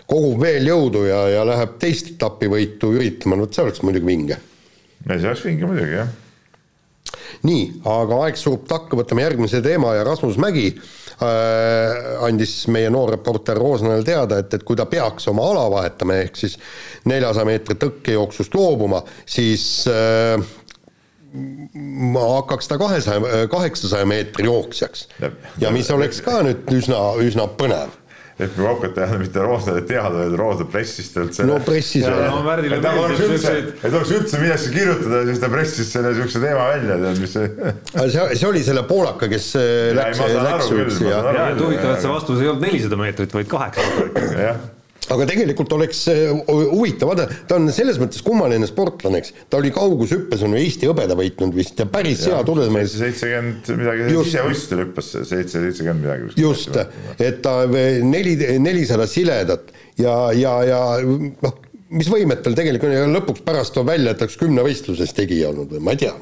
kogub veel jõudu ja, ja läheb teist etappi võitu üritama, no vot see oleks muidugi vinge. ei, see oleks vinge muidugi, jah. Nii, aga aeg surub takka, võtame järgmise teema ja Rasmus Mägi. äh, andis meie noor reporter Roosnale teada, et, et kui ta peaks oma ala vahetama, ehk siis neljasaja meetri tõkkejooksust loobuma, siis äh, ma hakkaks ta kahesaja, kaheksasaja meetri jooksjaks. ja mis oleks ka nüüd üsna, üsna põnev et me hakkate jah mitte Roosnale teada, vaid Roosna pressis talt selle no pressis ja no et ta oleks üldse, et oleks üldse millestki kirjutada ja siis ta pressis selle siukse teema välja, tead mis see <laughs> Aga see, see oli selle poolaka, kes äh, ei, läks, läks üldse ja ja, huvitav, et see vastus ei olnud nelisada meetrit, vaid kaheksasada. jah, aga tegelikult oleks äh, huvitav, vaata, ta on selles mõttes kummaline sportlane, eks, ta oli kaugushüppes on Eesti hõbeda võitnud vist ja päris hea tulemus. seitsekümmend midagi, sisevõistlustel hüppas seitse, seitsekümmend midagi. just, et ta neli, nelisada siledat ja, ja, ja noh, mis võimed tal tegelikult on ja lõpuks pärast tuleb välja, et ta oleks kümnevõistluses tegija olnud või ma ei tea.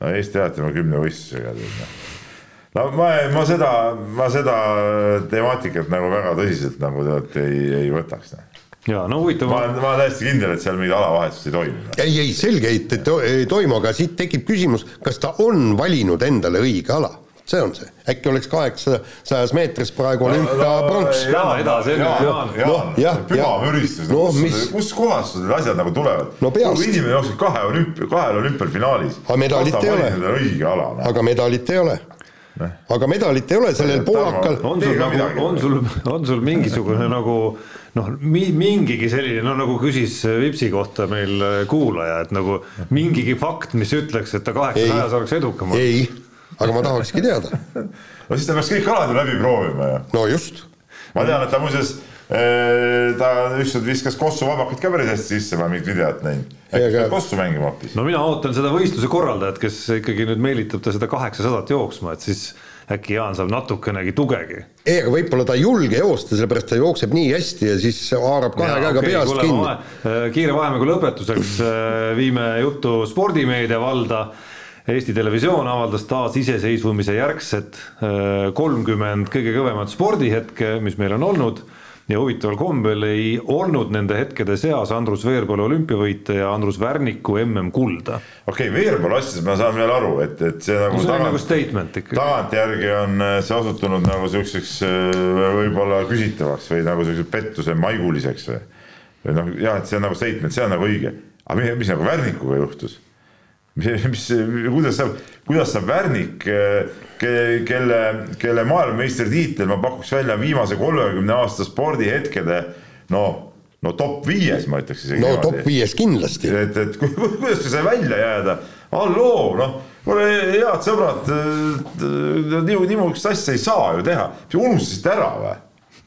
no Eesti alati on kümnevõistlusega tead noh. No ma, ma seda, ma seda temaatikat nagu väga tõsiselt nagu tead ei, ei võtaks. noh. ja no huvitav ma olen, ma olen täiesti kindel, et seal mingit alavahetust ei toimu. noh. ei, ei selge, et, et ei toimu, aga siit tekib küsimus, kas ta on valinud endale õige ala see on see, äkki oleks kaheksasajas meetris praegu olümpiapronks. Jaa, edasi, Jaan, Jaan, Jaan. Jaan, jah, püha jah. müristus, No kus, mis- kus kohast sul need asjad nagu tulevad? No inimene jookseb kahe olümpia, kahel olümpial finaalis. Aga medalit ei ole. õige ala, noh. aga medalit ei ole. Aga medalit ei ole sellel poolakal, on sul nagu, on sul, on sul mingisugune nagu noh, mingigi selline, no nagu küsis Vipsi kohta meil äh, kuulaja, et nagu mingigi fakt, mis ütleks, et ta kaheksasajas oleks edukam. ei, aga ma tahakski teada. <laughs> no siis ta peaks kõik alad ju läbi proovima ju. no just, ma tean, et ta muuseas ta ükskord viskas Kossu vabakad ka päris hästi sisse, ma mingit videot näinud. äkki peab Kossu mängima hoopis? no mina ootan seda võistluse korraldajat, kes ikkagi nüüd meelitab ta seda kaheksasadat jooksma, et siis äkki Jaan saab natukenegi tugegi. ei, aga võib-olla ta ei julge joosta, sellepärast ta jookseb nii hästi ja siis haarab kahe käega okei, peast kuule, kinni. kiire vahemängu lõpetuseks äh, viime jutu spordimeedia valda. Eesti Televisioon avaldas taas iseseisvumise järgset äh, kolmkümmend kõige kõvemat spordihetke, mis meil on olnud ja huvitaval kombel ei olnud nende hetkede seas Andrus Veerpalu olümpiavõite ja Andrus Värniku MM-kulda. okei okay,, Veerpalu asjades ma saan veel aru, et, et see nagu see on tagant- nagu statement ikka. tagantjärgi on äh, see osutunud nagu siukseks äh, võib-olla küsitavaks või nagu siukse pettuse maiguliseks või. või noh, jah, et see on nagu statement, see on nagu õige, aga mis, mis nagu Värnikuga juhtus? Mis, kuidas saab, kuidas saab Värnik, kelle, kelle maailmameistritiitel ma pakuks välja viimase kolmekümne aasta spordihetkede no, no top viies, ma ütleks isegi. no top viies kindlasti. et, et ku- kuidas see sai välja jääda, halloo, noh, kuule head sõbrad, nii, niisugust asja ei saa ju teha, unustasite ära või?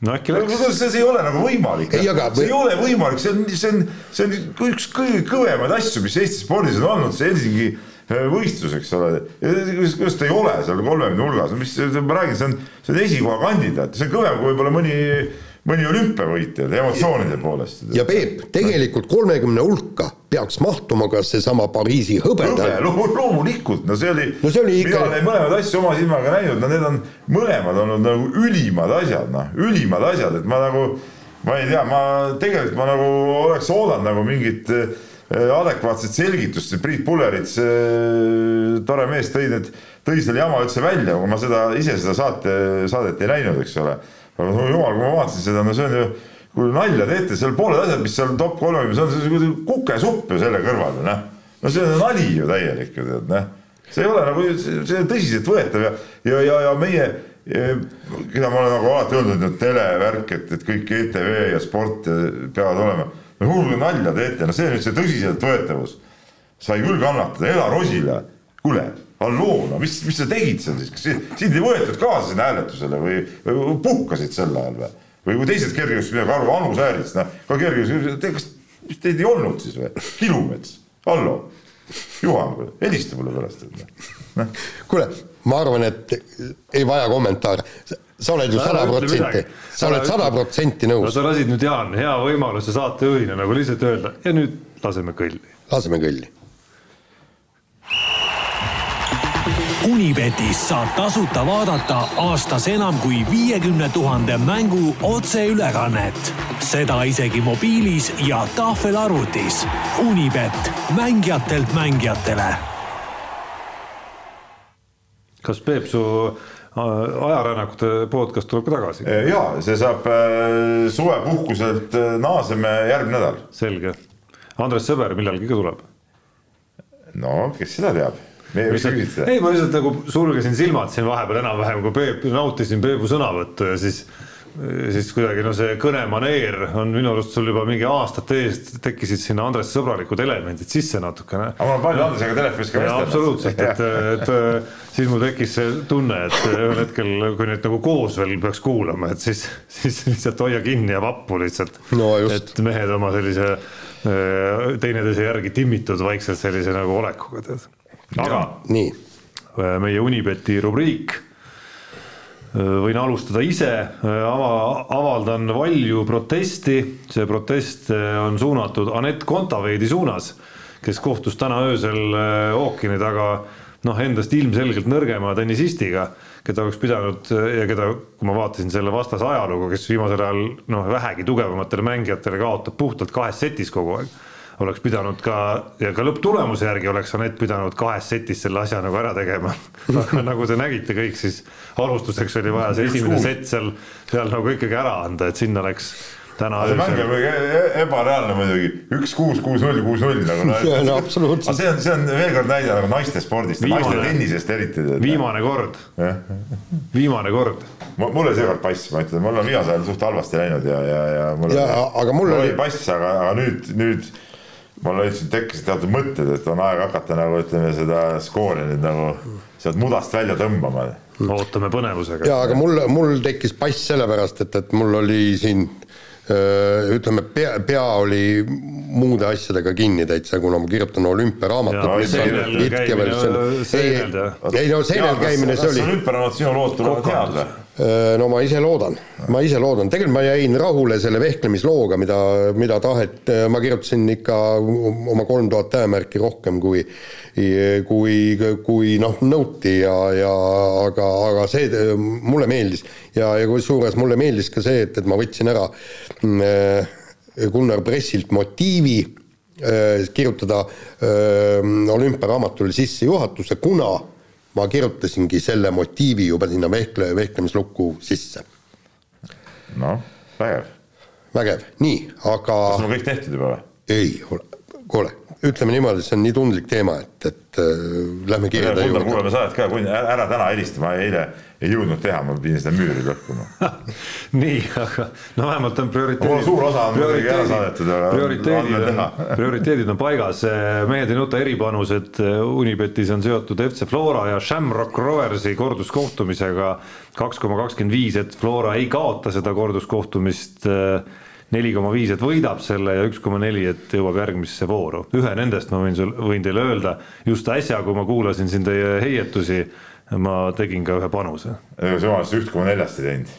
No äkki läks. See, ei ole nagu võimalik, aga- see ei ole võimalik, see on, see on, see on üks kõige kõvemaid asju, mis Eesti spordis on olnud, see Helsingi äh, võistlus, eks ole. kuidas, kuidas ta ei ole seal kolmekümne hulgas, mis, ma räägin, see on, see on esikoha kandidaat, see on kõvem kui võib-olla mõni, mõni olümpiavõitja emotsioonide poolest. ja Peep, tegelikult kolmekümne hulka peaks mahtuma ka seesama Pariisi hõbeda. hõbe, loomulikult, no see oli No see oli ikka- mina olen mõlemad asju oma silmaga näinud, no need on mõlemad olnud nagu ülimad asjad, noh, ülimad asjad, et ma nagu, ma ei tea, ma tegelikult ma nagu oleks oodanud nagu mingit eh, adekvaatset selgitust, Priit Pullerits, eh, tore mees, tõi need, tõi selle jama üldse välja, aga ma seda ise seda saate, saadet ei näinud, eks ole. Aga no jumal, kui ma vaatasin seda, no see on ju kui nalja teete, seal pooled asjad, mis seal top kolmekümnes on, see on kukesupp ju selle kõrval, noh. no see on nali ju täielik ju tead, noh. see ei ole nagu, see on tõsiseltvõetav ja, ja, ja, ja meie keda ma olen nagu alati öelnud, et televärk, et, et kõik ETV ja sport peavad olema. no hullu nalja teete, no see nüüd see tõsiseltvõetavus sai küll kannatada, Ela Rosila, kuule, halloo, no mis, mis sa tegid seal siis, kas sind ei võetud kaasa sinna hääletusele või, või puhkasid sel ajal või? või kui teised kergejõustik midagi aru, Anu Säärits, noh, ka kergejõustik, kas teid ei olnud siis või? Kilumets, hallo, Juhan, helista mulle pärast, et noh. kuule ma arvan, et ei vaja kommentaare. sa oled ju sada protsenti, sa oled sada protsenti nõus. no sa lasid nüüd, Jaan, hea võimaluse saatejuhina nagu lihtsalt öelda ja nüüd laseme kõlli. laseme kõlli. Unibetis saab tasuta vaadata aastas enam kui viiekümne tuhande mängu otseülekannet. seda isegi mobiilis ja tahvelarvutis. Unibet, mängijatelt mängijatele kas Peep, su äh, ajarännakute podcast tuleb ka tagasi? Äh, ja see saab äh, suvepuhkuselt, naaseme järgmine nädal. selge. Andres Sõber millalgi ka tuleb? no kes seda teab ei, ma lihtsalt nagu sulgesin silmad siin vahepeal enam-vähem, kui Peep, nautisin Peepu sõnavõttu ja siis siis kuidagi no see kõnemaneer on minu arust sul juba mingi aastate eest tekkisid sinna Andres sõbralikud elemendid sisse natukene. aga mul on palju Andresega telefonis ka vestelnud. absoluutselt, et, et siis mul tekkis see tunne, et ühel hetkel, kui nüüd nagu koos veel peaks kuulama, et siis, siis lihtsalt hoia kinni ja vappu lihtsalt no,. et mehed oma sellise äh, teineteise järgi timmitud vaikselt sellise nagu olekuga tead. Aga nii. meie Unibeti rubriik. Võin alustada ise, ava, avaldan valju protesti, see protest on suunatud Anett Kontaveidi suunas, kes kohtus täna öösel äh, ookeani taga noh, endast ilmselgelt nõrgema tennisistiga, keda oleks pidanud ja keda, kui ma vaatasin selle vastase ajalugu, kes viimasel ajal noh, vähegi tugevamatele mängijatele kaotab puhtalt kahes setis kogu aeg oleks pidanud ka ja ka lõpptulemuse järgi oleks Anett pidanud kahes setis selle asja nagu ära tegema <laughs> aga nagu te nägite kõik, siis alustuseks oli vaja see esimene sett seal, seal nagu ikkagi ära anda, et sinna läks täna see mäng on e-, e-, ebareaalne muidugi, üks, kuus, kuus, null, kuus, null nagu <laughs> noh. no absoluutselt. see on, see on veel kord näide nagu naiste spordist, naiste tennisest eriti. viimane kord, viimane kord. mul oli seekord pass, ma ütlen, mul on viimasel ajal suht halvasti läinud ja, ja, ja mul ja, aga mul oli pass, aga, aga nüüd, nüüd mul lihtsalt tekkisid teatud mõtted, et on aeg hakata nagu ütleme seda skoori nüüd nagu sealt mudast välja tõmbama. ootame põnevusega. ja aga mul, mul tekkis pass sellepärast, et, et mul oli siin ütleme, pea, pea oli muude asjadega kinni täitsa, kuna ma kirjutan olümpiaraamatut. ei, ei no seinal käimine see oli. olümpiaraamat sinu lood tulevad head või? No ma ise loodan, ma ise loodan, tegelikult ma jäin rahule selle vehklemislooga, mida, mida tahet, ma kirjutasin ikka oma kolm tuhat tähemärki rohkem kui kui, kui noh, nõuti ja, ja aga, aga see mulle meeldis. Ja, ja kusjuures mulle meeldis ka see, et, et ma võtsin ära äh, Gunnar Pressilt motiivi äh, kirjutada äh, olümpiaraamatule sissejuhatuse, kuna ma kirjutasingi selle motiivi juba sinna vehkle, vehklemislukku sisse. noh, vägev. vägev, nii, aga. kas sul on kõik tehtud juba või? ei, kuule, ütleme niimoodi, see on nii tundlik teema, et, et äh, lähme juurde. kuulame saadet ka, ära täna helista, ma eile ei jõudnud teha, ma pidin seda müüri lõhkuma. <laughs> Nii, aga no vähemalt on prioriteedid. suur osa on muidugi ära saadetud, aga prioriteedid, <laughs> prioriteedid on paigas, mehed ei nuta eripanused. Unibetis on seotud FC Flora ja Shamrock Roversi korduskohtumisega. kaks koma kakskümmend viis, et Flora ei kaota seda korduskohtumist. neli koma viis, et võidab selle ja üks koma neli, et jõuab järgmisse vooru. ühe nendest ma võin sul, võin teile öelda, just äsja, kui ma kuulasin siin teie heietusi ma tegin ka ühe panuse. samas üht koma neljast ei teinud?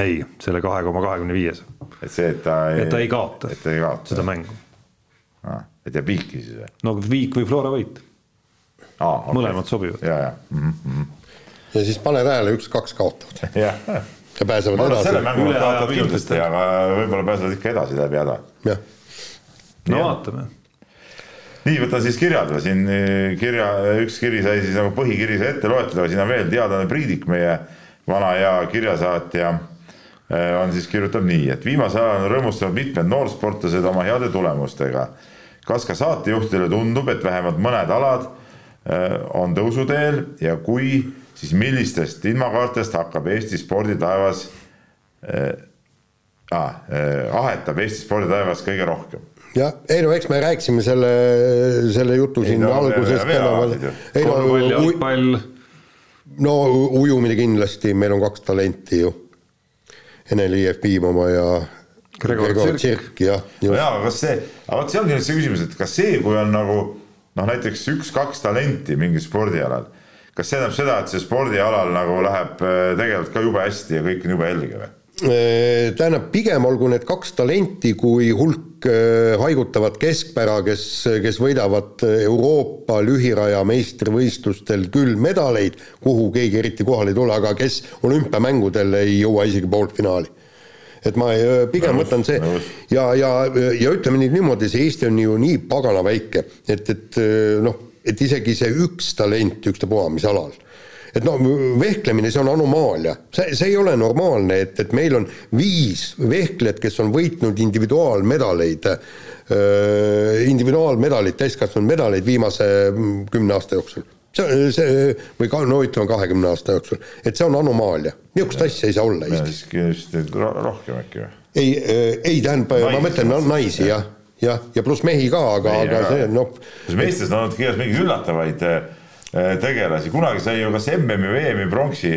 ei, selle kahe koma kahekümne viies. et see, et ta ei. et ta ei kaota, et ta ei kaota seda mängu ah,. et jääb viiki siis või? no viik või Flora võit ah,. Okay. mõlemad sobivad. ja, ja mm. -hmm. ja siis pane tähele, üks-kaks kaotavad <laughs> ja pääsevad edasi. selle mängu nad kaotavad kindlasti, aga võib-olla pääsevad ikka edasi läbi häda. no vaatame nii, võtan siis kirjad siin eh, kirja, üks kiri sai siis nagu põhikiri sai ette loetud, aga siin on veel teadlane Priidik, meie vana hea kirjasaatja eh, on siis kirjutab nii, et viimasel ajal on rõõmustanud mitmed noorsportlased oma heade tulemustega. kas ka saatejuhtidele tundub, et vähemalt mõned alad on tõusuteel ja kui siis millistest ilmakaartest hakkab Eesti sporditaevas äh,, äh, ahetab Eesti sporditaevas kõige rohkem? Jah, ei no eks me rääkisime selle, selle jutu siin no, alguses enam-vähem. korvpall, jalgpall. no ujumine kindlasti, meil on kaks talenti ju. Ene-Liiev Piimamaa ja Gregor, Gregor Tsirk, jah. no jaa, aga kas see, aga vot see ongi nüüd see küsimus, et kas see, kui on nagu noh, näiteks üks-kaks talenti mingil spordialal, kas see tähendab seda, et see spordialal nagu läheb äh, tegelikult ka jube hästi ja kõik on jube helge või? Äh, tähendab, pigem olgu need kaks talenti kui hulk äh, haigutavat keskpära, kes, kes võidavad Euroopa lühiraja meistrivõistlustel küll medaleid, kuhu keegi eriti kohale ei tule, aga kes olümpiamängudel ei jõua isegi poolfinaali. Et ma pigem võtan see ja, ja, ja ütleme nüüd niimoodi, see Eesti on ju nii pagana väike, et, et noh, et isegi see üks talent ükstapuha mis alal et no vehklemine, see on anomaalia, see, see ei ole normaalne, et, et meil on viis vehklejat, kes on võitnud individuaalmedaleid, individuaalmedaleid, täiskasvanud medaleid viimase mm, kümne aasta jooksul. See, see või ka no ütleme kahekümne aasta jooksul, et see on anomaalia, niisugust asja ei saa olla Eestis. rohkem äkki või? ei, ei tähendab, ma mõtlen no, naisi jah, jah, ja pluss mehi ka, aga, aga see noh. meestes on olnud kirjas mingeid üllatavaid äh, tegelasi, kunagi sai ju kas MM-i või EM-i pronksi.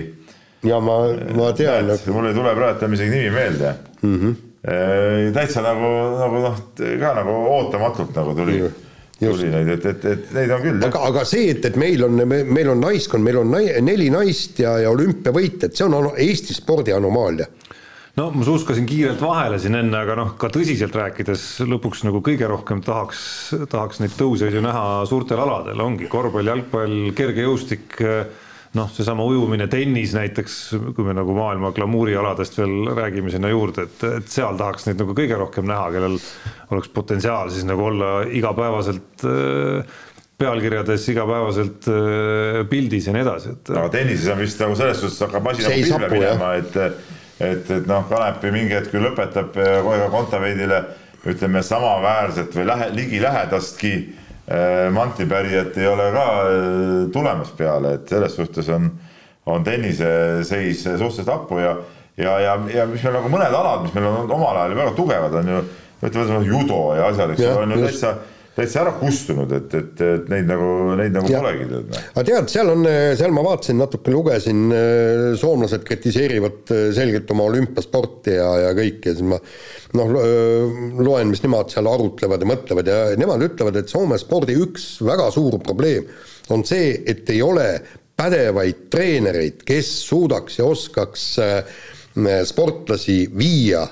ja ma, ma tean. mul ei tule praegu enam isegi nimi meelde mm. -hmm. täitsa nagu, nagu noh, ka nagu ootamatult nagu tuli mm. -hmm tuli neid, et, et, et neid on küll. aga, aga see, et, et meil on, meil on naiskond, meil on nai, neli naist ja, ja olümpiavõitjad, see on Eesti spordi anomaalia no ma suuskasin kiirelt vahele siin enne, aga noh, ka tõsiselt rääkides lõpuks nagu kõige rohkem tahaks, tahaks neid tõuse ju näha suurtel aladel, ongi korvpall, jalgpall, kergejõustik noh, seesama ujumine, tennis näiteks, kui me nagu maailma glamuurialadest veel räägime sinna juurde, et, et seal tahaks neid nagu kõige rohkem näha, kellel oleks potentsiaal siis nagu olla igapäevaselt äh, pealkirjades igapäevaselt äh, pildis ja nii edasi, et. aga tennises on vist nagu selles suhtes hakkab asi nagu pilve minema, et, et, et noh, Kanepi mingi hetk ju lõpetab kohe ka Kontaveidile ütleme samaväärset või lähe, ligilähedastki Äh, mantlipärijat ei ole ka äh, tulemas peale, et selles suhtes on, on tennise seis suhteliselt happu ja, ja, ja, ja mis meil nagu mõned alad, mis meil on omal ajal väga tugevad, on ju, ütleme judo ja asjad, eks ole, on ju täitsa täitsa ära kustunud, et, et, et neid nagu, neid nagu ja. polegi. Noh. aga tead, seal on, seal ma vaatasin, natuke lugesin, soomlased kritiseerivad selgelt oma olümpiasporti ja, ja kõike, siis ma noh, loen, mis nemad seal arutlevad ja mõtlevad ja nemad ütlevad, et Soome spordi üks väga suur probleem on see, et ei ole pädevaid treenereid, kes suudaks ja oskaks sportlasi viia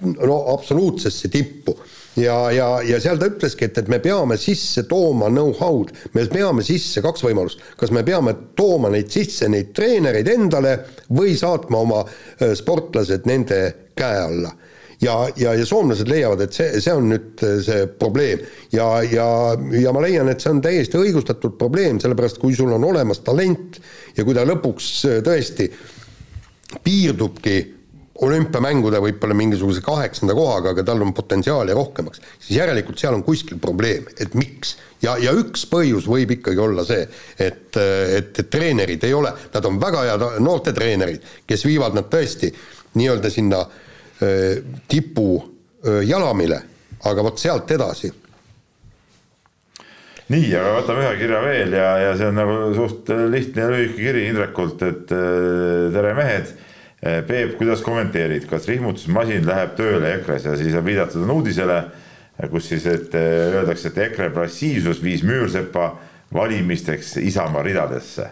no absoluutsesse tippu ja, ja, ja seal ta ütleski, et, et me peame sisse tooma know-how'd, me peame sisse kaks võimalust, kas me peame tooma neid sisse, neid treenereid endale või saatma oma äh, sportlased nende käe alla. Ja, ja, ja soomlased leiavad, et see, see on nüüd äh, see probleem. Ja, ja, ja ma leian, et see on täiesti õigustatud probleem, sellepärast kui sul on olemas talent ja kui ta lõpuks äh, tõesti piirdubki olümpiamängude võib-olla mingisuguse kaheksanda kohaga, aga tal on potentsiaali rohkemaks, siis järelikult seal on kuskil probleem, et miks. ja, ja üks põhjus võib ikkagi olla see, et, et, et treenerid ei ole, nad on väga head noortetreenerid, kes viivad nad tõesti nii-öelda sinna äh, tipu äh, jalamile, aga vot sealt edasi. Nii, aga võtame ühe kirja veel ja, ja see on nagu suht lihtne ja lühike kiri Indrekult, et tere mehed. Eh, Peep, kuidas kommenteerid, kas rihmutusmasin läheb tööle EKRE-s ja siis on viidatud on uudisele, kus siis, et eh, öeldakse, et EKRE passiivsus viis Müürsepa valimisteks Isamaa ridadesse.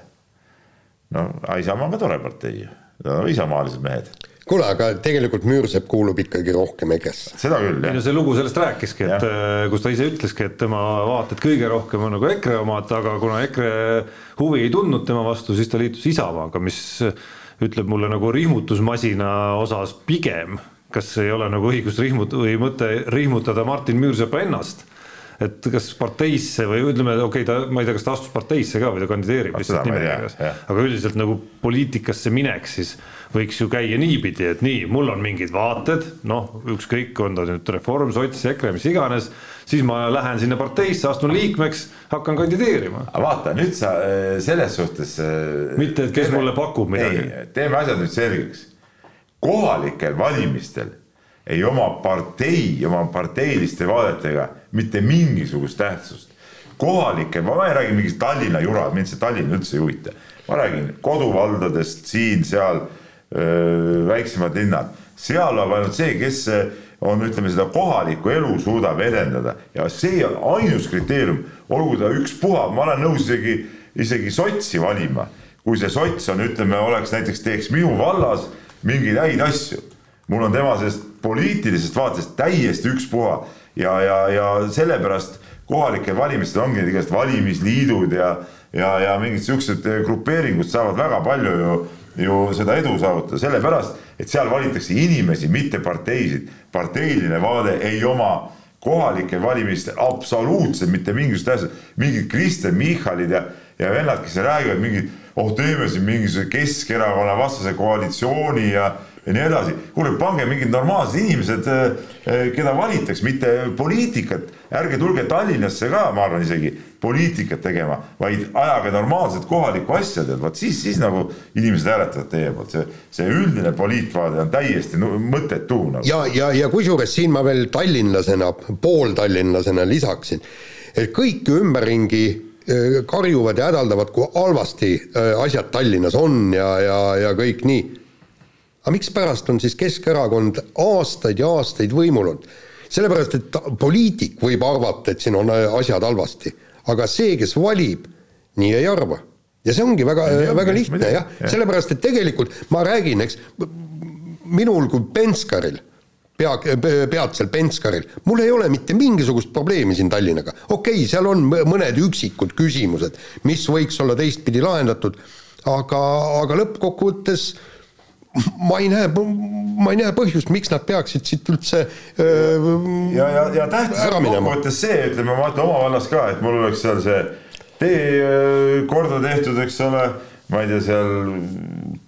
no Isamaa on ka tore partei, no isamaalised mehed kuule, aga tegelikult Müürsepp kuulub ikkagi rohkem EKRE-sse. seda küll, jah. see lugu sellest rääkiski, et ja. Eh, kus ta ise ütleski, et tema vaated kõige rohkem on nagu EKRE omad, aga kuna EKRE huvi ei tundnud tema vastu, siis ta liitus Isamaaga, mis ütleb mulle nagu rihmutusmasina osas pigem, kas ei ole nagu õigus rihmut- või mõte rihmutada Martin Müürsepa ennast? Et kas parteisse või ütleme, okei okay,, ta, ma ei tea, kas ta astus parteisse ka või ta kandideerib lihtsalt nimekirjas, aga üldiselt nagu poliitikasse minek siis võiks ju käia niipidi, et nii, mul on mingid vaated, noh, ükskõik, on ta nüüd Reform, Sots, EKRE, mis iganes, siis ma lähen sinna parteisse, astun liikmeks, hakkan kandideerima. aga vaata, nüüd sa äh, selles suhtes. Äh, mitte, et kes teeme, mulle pakub midagi. teeme asjad nüüd selgeks. kohalikel valimistel ei oma partei oma parteiliste vaadetega mitte mingisugust tähtsust. kohalikel, ma ei räägi mingist Tallinna jura, mind see Tallinn üldse ei huvita. ma räägin koduvaldadest siin-seal, väiksemad linnad, seal on ainult see, kes on, ütleme seda kohalikku elu suudab edendada. Ja see on ainus kriteerium, olgu ta ükspuha, ma olen nõus isegi, isegi sotsi valima, kui see sots on, ütleme, oleks näiteks teeks minu vallas mingeid häid asju. Mul on tema sellest poliitilisest vaatest täiesti ükspuha ja, ja, ja sellepärast kohalikel valimistel ongi igast valimisliidud ja, ja, ja mingid siuksed grupeeringud saavad väga palju ju, ju seda edu saavutada, sellepärast et seal valitakse inimesi, mitte parteisid. parteiline vaade ei oma kohalikel valimistel absoluutselt mitte mingisugust tähtsust, mingid Kristen Michalid ja, ja vennad, kes räägivad mingid, oh teeme siin mingisuguse Keskerakonna vastase koalitsiooni ja ja nii edasi. kuulge, pange mingid normaalsed inimesed, äh, äh, keda valitakse, mitte poliitikat. ärge tulge Tallinnasse ka, ma arvan isegi, poliitikat tegema, vaid ajage normaalset kohalikku asja, tead, vot siis, siis nagu inimesed hääletavad teie poolt, see, see üldine poliitvaade on täiesti mõttetu nagu.. ja, ja, ja kusjuures siin ma veel tallinlasena, pooltallinlasena lisaksin, et kõik ümberringi äh, karjuvad ja hädaldavad, kui halvasti asjad Tallinnas on ja, ja, ja kõik nii aga mikspärast on siis Keskerakond aastaid ja aastaid võimul olnud? sellepärast, et poliitik võib arvata, et siin on asjad halvasti, aga see, kes valib, nii ei arva. ja see ongi väga, väga lihtne jah ja., sellepärast et tegelikult ma räägin, eks, minul kui Penskaril, pea, peatsel Penskaril, mul ei ole mitte mingisugust probleemi siin Tallinnaga. okei okay,, seal on mõned üksikud küsimused, mis võiks olla teistpidi lahendatud, aga, aga lõppkokkuvõttes äh, ma ei näe, ma ei näe põhjust, miks nad peaksid siit üldse öö, ja, ja, ja tähtis on kokkuvõttes see, ütleme, ma vaatan oma vallas ka, et mul oleks seal see tee korda tehtud, eks ole, ma ei tea, seal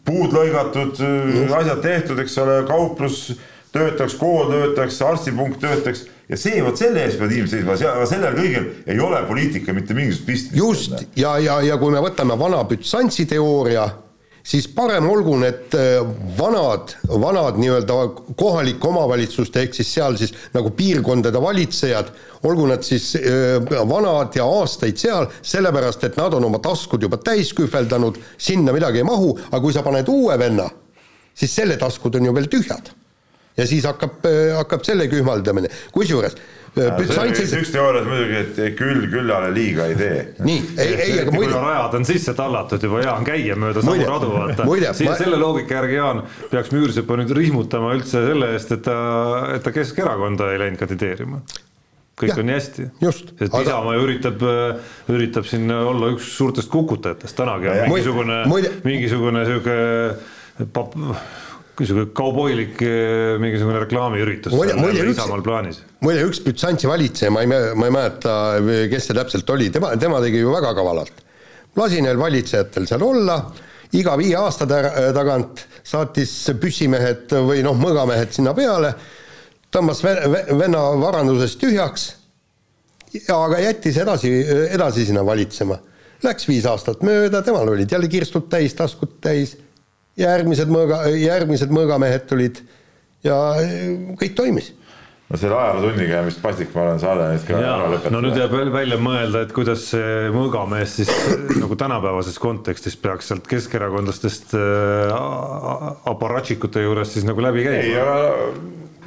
puud lõigatud, asjad tehtud, eks ole, kauplus töötaks, kool töötaks, arstipunkt töötaks. Ja see, vot selle eest peavad inimesed seisma, aga sellel kõigil ei ole poliitika mitte mingisugust pistmist. just, ja, ja, ja kui me võtame vana Bütsantsi teooria siis parem olgu need äh, vanad, vanad nii-öelda kohalike omavalitsuste ehk siis seal siis nagu piirkondade valitsejad, olgu nad siis äh, vanad ja aastaid seal, sellepärast et nad on oma taskud juba täis kühveldanud, sinna midagi ei mahu, aga kui sa paned uue venna, siis selle taskud on ju veel tühjad. ja siis hakkab, äh, hakkab selle kühmaldamine, kusjuures Bütsansis... üks teooria muidugi, et küll küllale liiga ei tee. nii, ei, ei, aga muide. rajad on sisse tallatud juba, hea on käia mööda samu radu, vaata. siis ma... selle loogika järgi, Jaan, peaks Müürsepa nüüd rihmutama üldse selle eest, et ta, et ta Keskerakonda ei läinud kandideerima kõik ja, on nii hästi. et aga... Isamaa ju üritab, üritab siin olla üks suurtest kukutajatest, tänagi on mingisugune, mingisugune sihuke niisugune kauboilik eh, mingisugune reklaamiüritus Isamaal plaanis. muide, üks Bütsantsi valitseja, ma ei, ma ei mäleta, kes see täpselt oli, tema, tema tegi ju väga kavalalt. lasi neil valitsejatel seal olla, iga viie aasta tagant saatis püssimehed või noh, mõõgamehed sinna peale, tõmbas venna varandusest tühjaks, aga jättis edasi, edasi sinna valitsema. Läks viis aastat mööda, temal olid jälle kirstud täis, taskud täis järgmised mõõga, järgmised mõõgamehed tulid ja kõik toimis no selle ajalootunniga ja vist paslik, ma olen saade nüüd ka ja, ära lõpetanud. no nüüd jääb veel välja mõelda, et kuidas see mõõgamees siis nagu tänapäevases kontekstis peaks sealt keskerakondlastest äh, aparatšikute juures siis nagu läbi käima. ei, aga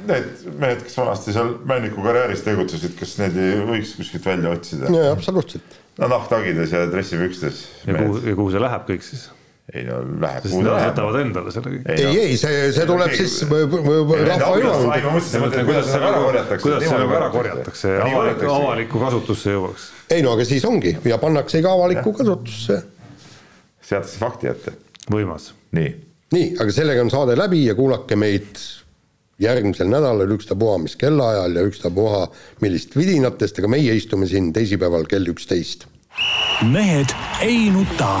need mehed, kes vanasti seal Männiku karjääris tegutsesid, kas need ei võiks kuskilt välja otsida? jaa, absoluutselt. no nahktagides ja dressipükstes. ja kuhu, ja kuhu see läheb kõik siis? Ei no läheb. sest nad jätavad endale selle kõik. ei, ei, see, see tuleb ei, siis rahva hüvanguks. kuidas see ära korjatakse? kuidas see nagu ära korjatakse ja avalikku, avalikku kasutusse jõuaks? ei no aga siis ongi ja pannakse ka avalikku kasutusse. seatakse fakti ette. võimas. nii. nii, aga sellega on saade läbi ja kuulake meid järgmisel nädalal ükstapuha mis kellaajal ja ükstapuha millist vidinatest, aga meie istume siin teisipäeval kell üksteist. mehed ei nuta.